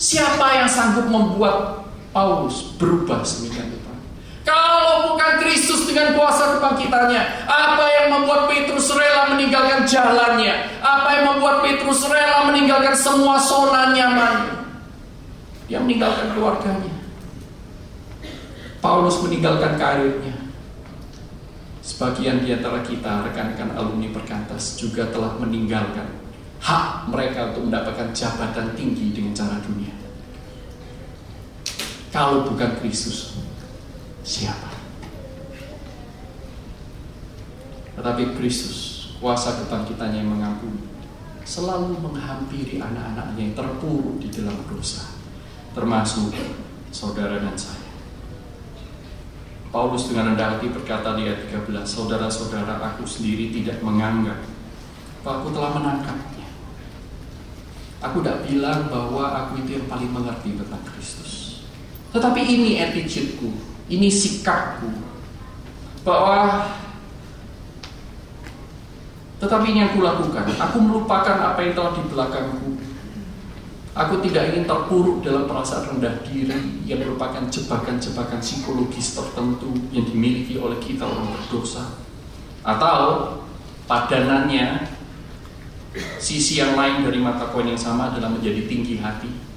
siapa yang sanggup membuat Paulus berubah semikian rupa? Kalau bukan Kristus dengan kuasa kebangkitannya, apa yang membuat Petrus rela meninggalkan jalannya? Apa yang membuat Petrus rela meninggalkan semua zona nyaman? Dia meninggalkan keluarganya. Paulus meninggalkan karirnya. Sebagian di antara kita, rekan-rekan alumni perkantas juga telah meninggalkan hak mereka untuk mendapatkan jabatan tinggi dengan cara dunia. Kalau bukan Kristus, siapa? Tetapi Kristus, kuasa kebangkitannya yang mengampuni, selalu menghampiri anak-anaknya yang terpuruk di dalam dosa termasuk saudara dan saya. Paulus dengan rendah hati berkata di ayat 13, Saudara-saudara aku sendiri tidak menganggap bahwa aku telah menangkapnya. Aku tidak bilang bahwa aku itu yang paling mengerti tentang Kristus. Tetapi ini attitudeku, ini sikapku. Bahwa tetapi ini yang kulakukan. Aku melupakan apa yang telah di belakangku Aku tidak ingin terpuruk dalam perasaan rendah diri yang merupakan jebakan-jebakan psikologis tertentu yang dimiliki oleh kita orang berdosa. Atau padanannya sisi yang lain dari mata koin yang sama adalah menjadi tinggi hati.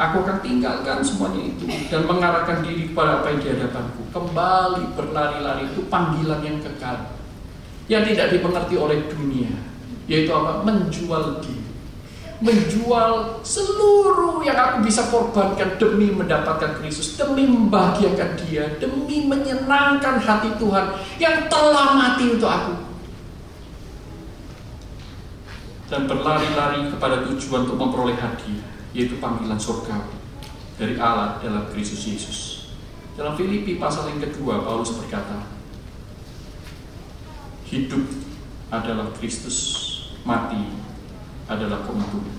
Aku akan tinggalkan semuanya itu dan mengarahkan diri kepada apa yang di hadapanku. Kembali berlari-lari itu panggilan yang kekal. Yang tidak dimengerti oleh dunia. Yaitu apa? Menjual diri menjual seluruh yang aku bisa korbankan demi mendapatkan Kristus, demi membahagiakan Dia, demi menyenangkan hati Tuhan yang telah mati untuk aku. Dan berlari-lari kepada tujuan untuk memperoleh hadiah, yaitu panggilan surga dari Allah dalam Kristus Yesus. Dalam Filipi pasal yang kedua, Paulus berkata, hidup adalah Kristus, mati adalah keuntungan.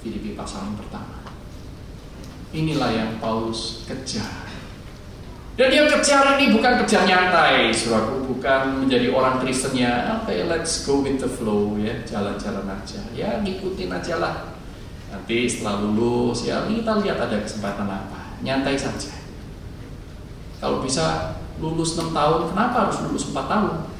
Filipi pasal yang pertama. Inilah yang Paulus kejar. Dan dia kejar ini bukan kejar nyantai, suratku bukan menjadi orang Kristennya, oke okay, let's go with the flow ya, jalan-jalan aja, ya ngikutin aja lah. Nanti setelah lulus ya kita lihat ada kesempatan apa, nyantai saja. Kalau bisa lulus 6 tahun, kenapa harus lulus 4 tahun?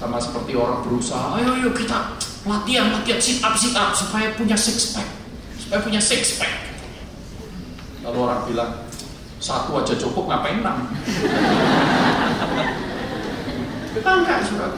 sama seperti orang berusaha ayo ayo kita latihan latihan sit up sit up supaya punya six pack supaya punya six pack lalu orang bilang satu aja cukup ngapain enam *laughs* kita enggak surat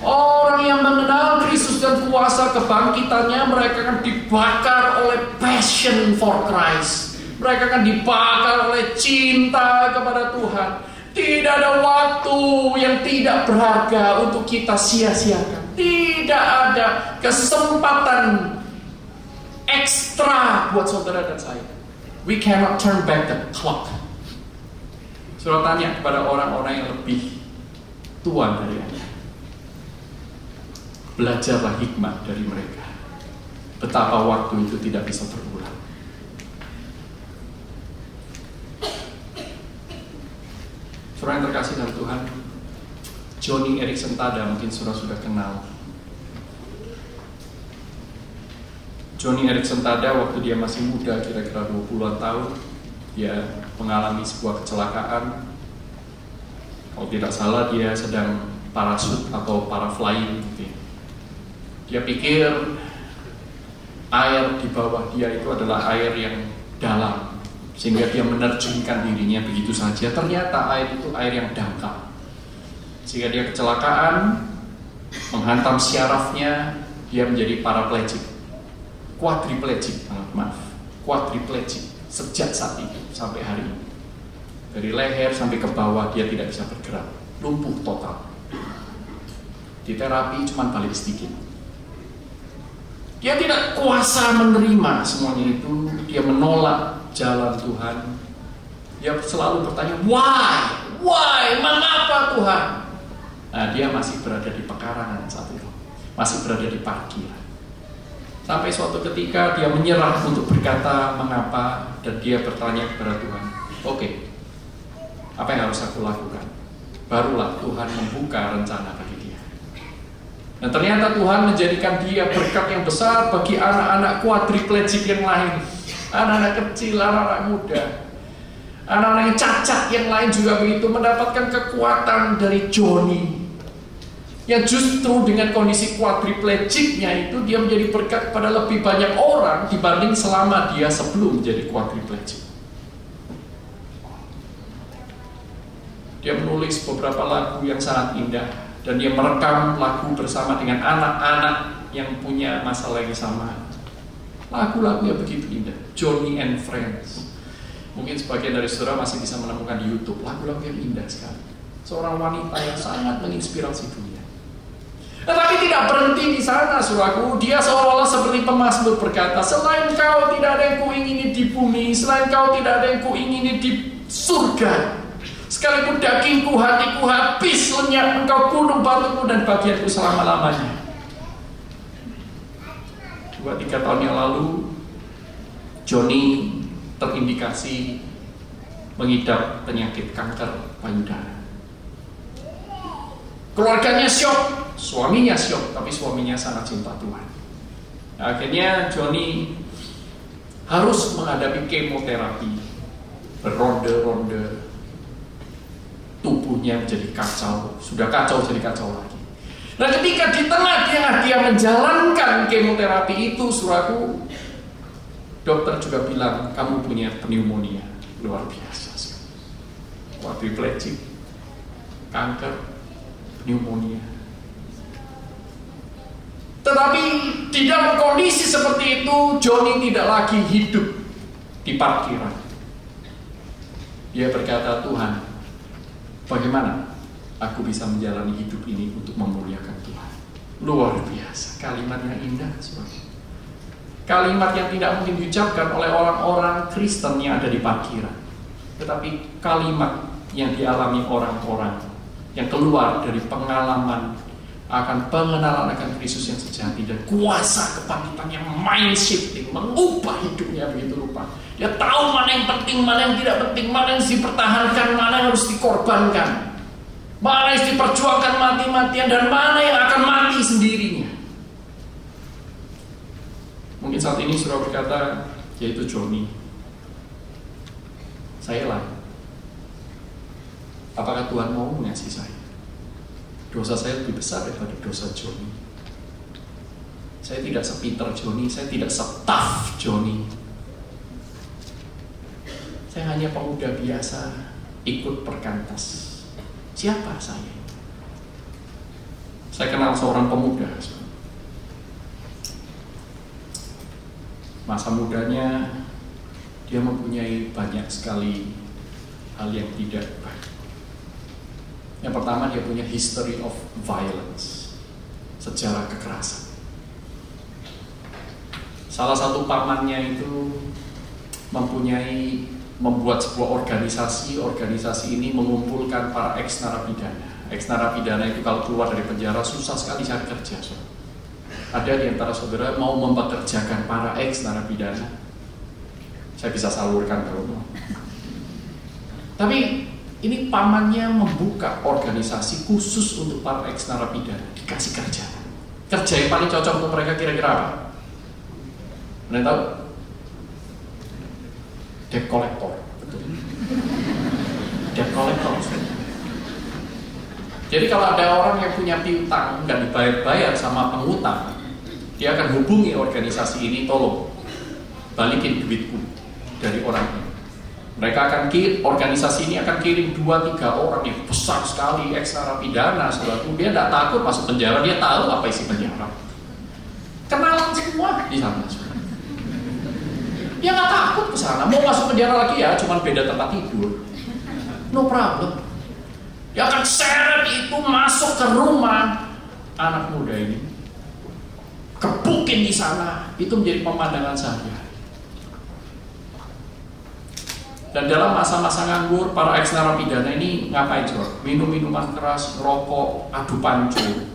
Orang yang mengenal Kristus dan kuasa kebangkitannya mereka akan dibakar oleh passion for Christ. Mereka akan dibakar oleh cinta kepada Tuhan. Tidak ada waktu yang tidak berharga untuk kita sia-siakan. Tidak ada kesempatan ekstra buat saudara dan saya. We cannot turn back the clock. Saudara tanya kepada orang-orang yang lebih tua dari. Belajarlah hikmah dari mereka. Betapa waktu itu tidak bisa berulang. Saudara yang terkasih dalam Tuhan, Johnny Erickson Tada mungkin saudara sudah kenal. Johnny Erickson Tada waktu dia masih muda, kira-kira 20-an tahun, dia mengalami sebuah kecelakaan. Kalau tidak salah dia sedang parasut atau paraflying gitu ya. Dia pikir air di bawah dia itu adalah air yang dalam sehingga dia menerjunkan dirinya begitu saja. Ternyata air itu air yang dangkal. Sehingga dia kecelakaan, menghantam syarafnya, dia menjadi paraplegik. Quadriplegik, maaf, quadriplegik sejak saat itu sampai hari ini. Dari leher sampai ke bawah dia tidak bisa bergerak, lumpuh total. Di terapi cuma balik sedikit. Dia tidak kuasa menerima semuanya itu, dia menolak jalan Tuhan. Dia selalu bertanya, why? Why? Mengapa Tuhan? Nah, dia masih berada di pekarangan saat itu. Masih berada di parkiran. Sampai suatu ketika dia menyerah untuk berkata mengapa dan dia bertanya kepada Tuhan, oke, okay, apa yang harus aku lakukan? Barulah Tuhan membuka rencana Dan ternyata Tuhan menjadikan dia berkat yang besar bagi anak-anak kuadriplegik yang lain. Anak-anak kecil, anak-anak muda. Anak-anak yang cacat yang lain juga begitu mendapatkan kekuatan dari Joni yang justru dengan kondisi quadriplegicnya itu dia menjadi berkat kepada lebih banyak orang dibanding selama dia sebelum menjadi quadriplegic. Dia menulis beberapa lagu yang sangat indah dan dia merekam lagu bersama dengan anak-anak yang punya masalah yang sama. Lagu-lagu yang begitu indah, Johnny and Friends. Mungkin sebagian dari saudara masih bisa menemukan di YouTube lagu-lagu yang indah sekali. Seorang wanita yang sangat menginspirasi dunia. Tetapi tidak berhenti di sana, suraku. Dia seolah-olah seperti pemazmur berkata, selain kau tidak ada yang kuingini di bumi, selain kau tidak ada yang kuingini di surga. Sekalipun dagingku, hatiku habis lenyap, engkau gunung batuku dan bagianku selama-lamanya. Dua tiga tahun yang lalu, Joni terindikasi mengidap penyakit kanker payudara. Keluarganya syok, suaminya syok, tapi suaminya sangat cinta Tuhan. Nah, akhirnya Joni harus menghadapi kemoterapi beronde-ronde tubuhnya menjadi kacau. Sudah kacau jadi kacau lagi. Nah ketika di tengah dia dia menjalankan kemoterapi itu suraku dokter juga bilang kamu punya pneumonia. Luar biasa quadriplegic kanker pneumonia. Tetapi di dalam kondisi seperti itu, Joni tidak lagi hidup di parkiran. Dia berkata, Tuhan, bagaimana aku bisa menjalani hidup ini untuk memuliakan Tuhan? Luar biasa, kalimat yang indah. Sebagai. Kalimat yang tidak mungkin diucapkan oleh orang-orang Kristen yang ada di parkiran. Tetapi kalimat yang dialami orang-orang yang keluar dari pengalaman akan pengenalan akan Kristus yang sejati dan kuasa kebangkitan yang mind shifting mengubah hidupnya begitu rupa. Dia tahu mana yang penting mana yang tidak penting mana yang dipertahankan mana yang harus dikorbankan. Mana yang diperjuangkan mati-matian dan mana yang akan mati sendirinya. Mungkin saat ini sudah berkata yaitu Joni saya lah. Apakah Tuhan mau mengasihi saya dosa saya lebih besar daripada dosa Joni. Saya tidak sepinter Joni, saya tidak setaf Joni. Saya hanya pemuda biasa ikut perkantas. Siapa saya? Saya kenal seorang pemuda. Masa mudanya dia mempunyai banyak sekali hal yang tidak yang pertama dia punya history of violence, sejarah kekerasan. Salah satu pamannya itu mempunyai membuat sebuah organisasi, organisasi ini mengumpulkan para ex narapidana. Ex narapidana itu kalau keluar dari penjara susah sekali cari kerja. So. Ada di antara saudara mau mempekerjakan para ex narapidana. Saya bisa salurkan kalau mau. Tapi ini pamannya membuka organisasi khusus untuk para ex narapidana dikasih kerja. Kerja yang paling cocok untuk mereka kira-kira apa? Anda tahu? Debt collector, betul. mentok. Jadi kalau ada orang yang punya piutang nggak dibayar-bayar sama pengutang, dia akan hubungi organisasi ini, tolong balikin duitku dari orang ini. Mereka akan kirim, organisasi ini akan kirim dua tiga orang yang besar sekali ekstra pidana, sesuatu dia tidak takut masuk penjara, dia tahu apa isi penjara. Kenalan semua di sana. Dia nggak takut ke sana, mau masuk penjara lagi ya, cuma beda tempat tidur. No problem. Dia akan seret itu masuk ke rumah anak muda ini. Kepukin di sana, itu menjadi pemandangan saya. Dan dalam masa-masa nganggur, para ex narapidana ini ngapain coba? Minum minuman keras, rokok, adu pancu,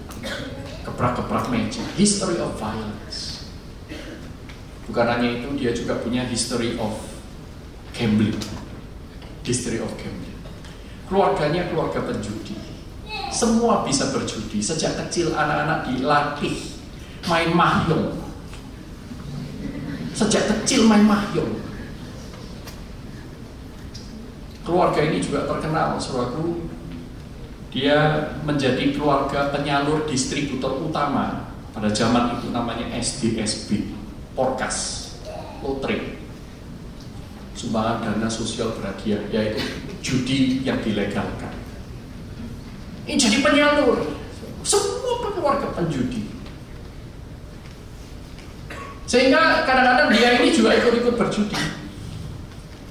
keprak-keprak meja. History of violence. Bukan hanya itu, dia juga punya history of gambling. History of gambling. Keluarganya keluarga penjudi. Semua bisa berjudi. Sejak kecil anak-anak dilatih main mahjong. Sejak kecil main mahjong keluarga ini juga terkenal suraku dia menjadi keluarga penyalur distributor utama pada zaman itu namanya SDSB Porkas Lotre. Sumbangan dana sosial berhadiah yaitu judi yang dilegalkan. Ini jadi penyalur. Semua keluarga penjudi. Sehingga kadang-kadang dia ini juga ikut-ikut berjudi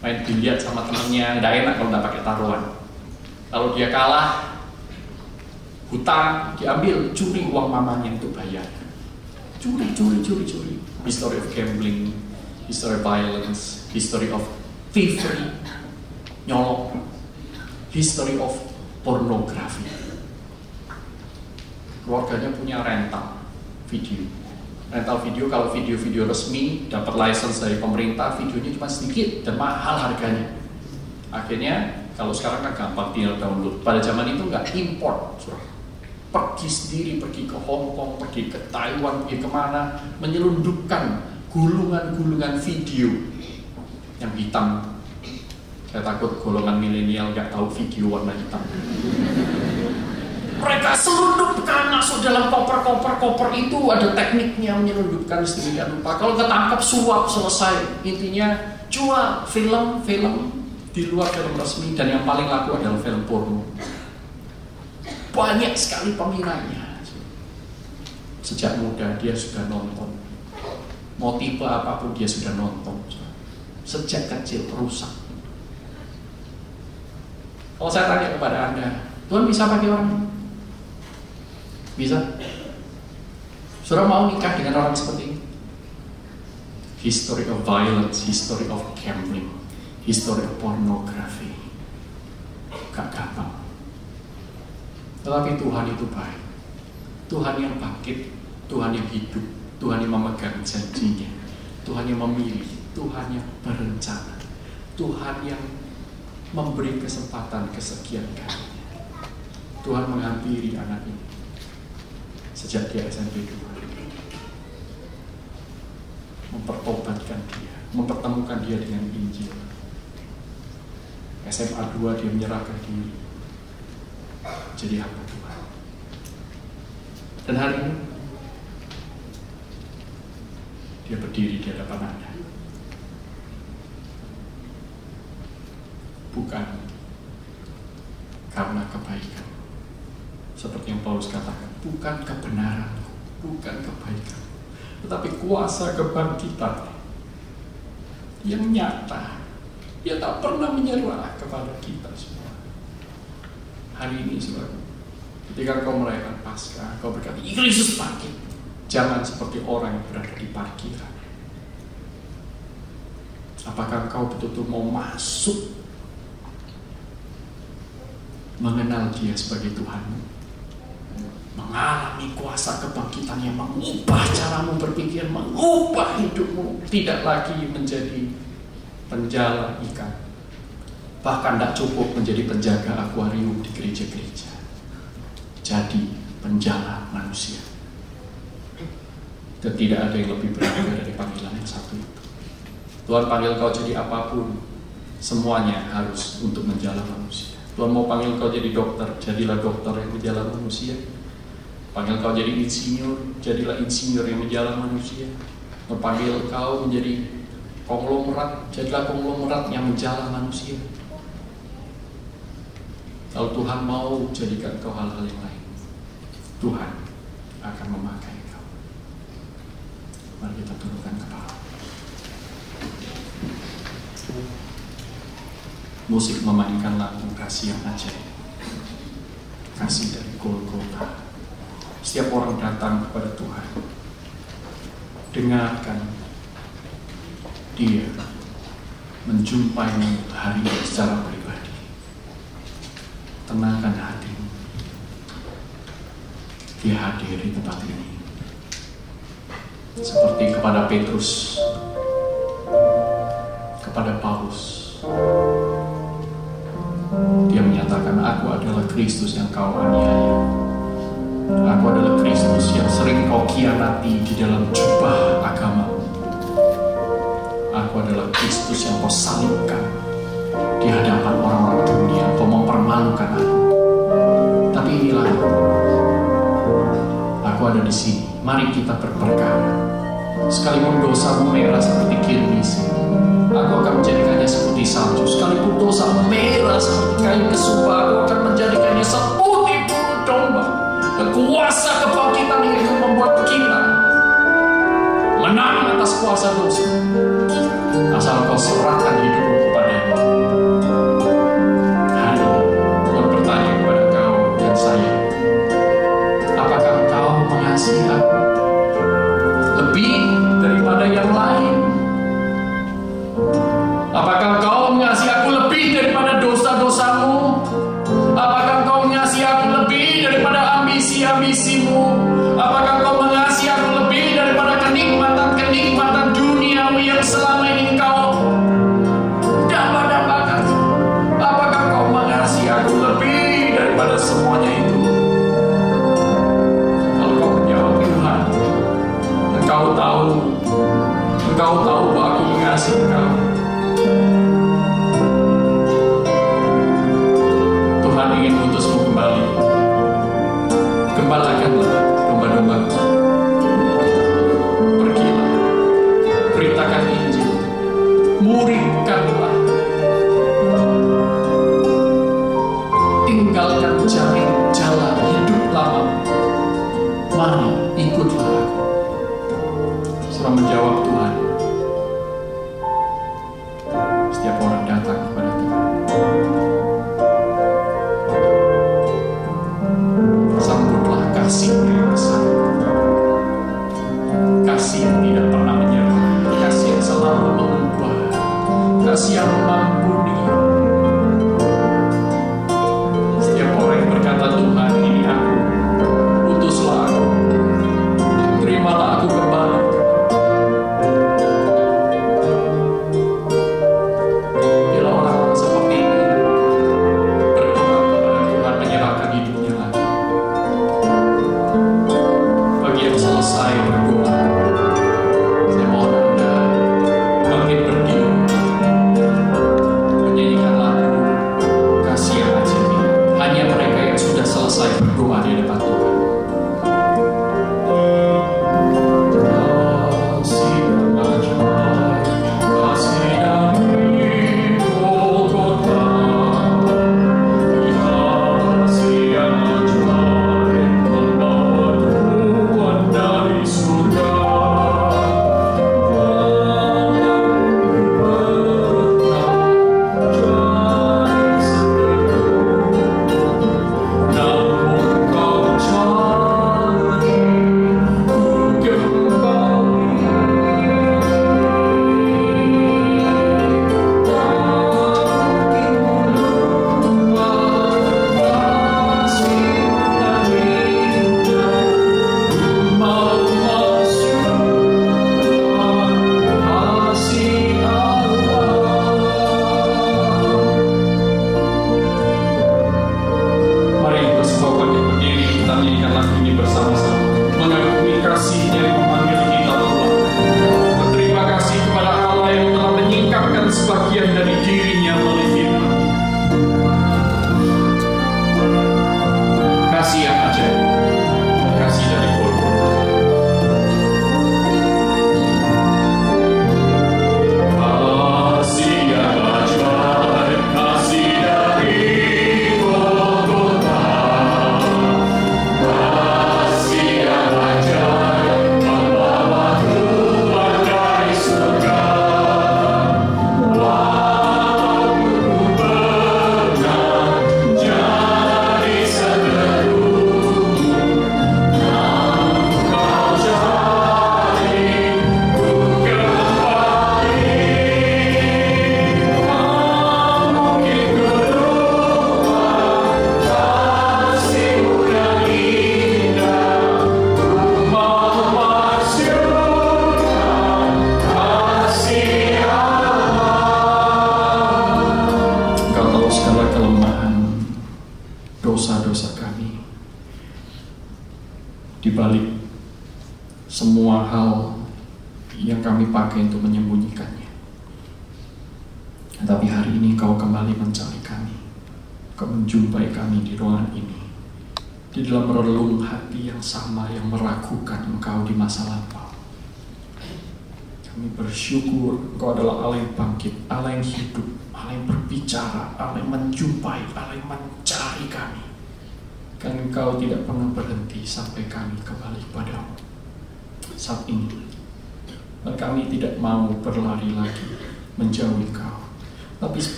main biliar sama temennya nggak enak kalau nggak pakai taruhan. Kalau dia kalah hutang diambil curi uang mamanya untuk bayar. Curi curi curi curi. History of gambling history of violence history of thievery nyolong history of pornografi. Keluarganya punya rental video rental video kalau video-video resmi dapat license dari pemerintah videonya cuma sedikit dan mahal harganya. Akhirnya kalau sekarang kan gampang tinggal download. Pada zaman itu nggak import surah pergi sendiri pergi ke Hong Kong pergi ke Taiwan pergi ke mana menyelundupkan gulungan-gulungan video yang hitam. Saya takut golongan milenial nggak tahu video warna hitam mereka selundupkan masuk dalam koper-koper-koper itu ada tekniknya menyelundupkan sedemikian rupa. Kalau ketangkap suap selesai. Intinya jual film-film di luar film resmi dan yang paling laku adalah film porno. Banyak sekali peminatnya. Sejak muda dia sudah nonton. Mau tipe apa pun dia sudah nonton. Sejak kecil rusak. Kalau saya tanya kepada Anda, Tuhan bisa pakai orang bisa? Saudara mau nikah dengan orang seperti ini? History of violence, history of gambling, history of pornography. Gak gampang. Tetapi Tuhan itu baik. Tuhan yang bangkit, Tuhan yang hidup, Tuhan yang memegang janjinya, Tuhan yang memilih, Tuhan yang berencana, Tuhan yang memberi kesempatan kesekian kalinya. Tuhan menghampiri anak ini sejak dia SMP 2 mempertobatkan dia mempertemukan dia dengan Injil. SMA 2 dia menyerahkan diri. Jadi hamba Tuhan? Dan hari ini dia berdiri di hadapan Anda. Bukan karena kebaikan seperti yang Paulus katakan, bukan kebenaran, bukan kebaikan, tetapi kuasa kebangkitan yang nyata. Dia tak pernah menyerah kepada kita semua. Hari ini, saudara, ketika kau merayakan Paskah, kau berkata, Yesus bangkit. Jangan seperti orang yang berada di parkiran. Apakah kau betul-betul mau masuk mengenal dia sebagai Tuhanmu? Mengalami kuasa kebangkitan yang mengubah caramu berpikir, mengubah hidupmu, tidak lagi menjadi penjala ikan. Bahkan tidak cukup menjadi penjaga akuarium di gereja-gereja. Jadi penjala manusia. Dan tidak ada yang lebih berharga dari panggilan yang satu itu. Tuhan panggil kau jadi apa pun, semuanya harus untuk menjala manusia. Tuhan mau panggil kau jadi dokter, jadilah dokter yang berjalan manusia. Panggil kau jadi insinyur, jadilah insinyur yang berjalan manusia. Memanggil kau menjadi konglomerat, jadilah konglomerat yang menjalan manusia. Kalau Tuhan mau jadikan kau hal-hal yang lain, Tuhan akan memakai kau. Mari kita tundukkan kepala. Musik memainkan lagu kasih yang ajaib. Kasih dari Golgota. Setiap orang datang kepada Tuhan. Dengarkan dia menjumpai hari secara pribadi. Tenangkan hatimu. Dia hadir di tempat ini. Seperti kepada Petrus, kepada Paulus. Dia menyatakan, aku adalah Kristus yang kau aniaya. Aku adalah Kristus yang sering kau kianati di dalam jubah agama. Aku adalah Kristus yang kau salibkan di hadapan orang-orang dunia. Kau mempermalukan aku. Tapi inilah aku. Aku ada di sini. Mari kita berperkara. Sekalipun dosamu merah seperti kirmis, aku akan menjadikannya seperti salju. Sekalipun dosa merah seperti kayu kesumpah, aku akan menjadikannya domba. Kekuasa kebangkitan akan membuat kita menang atas kuasa dosa. Asal kau serahkan hidupmu. Hari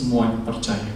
Semua yang percaya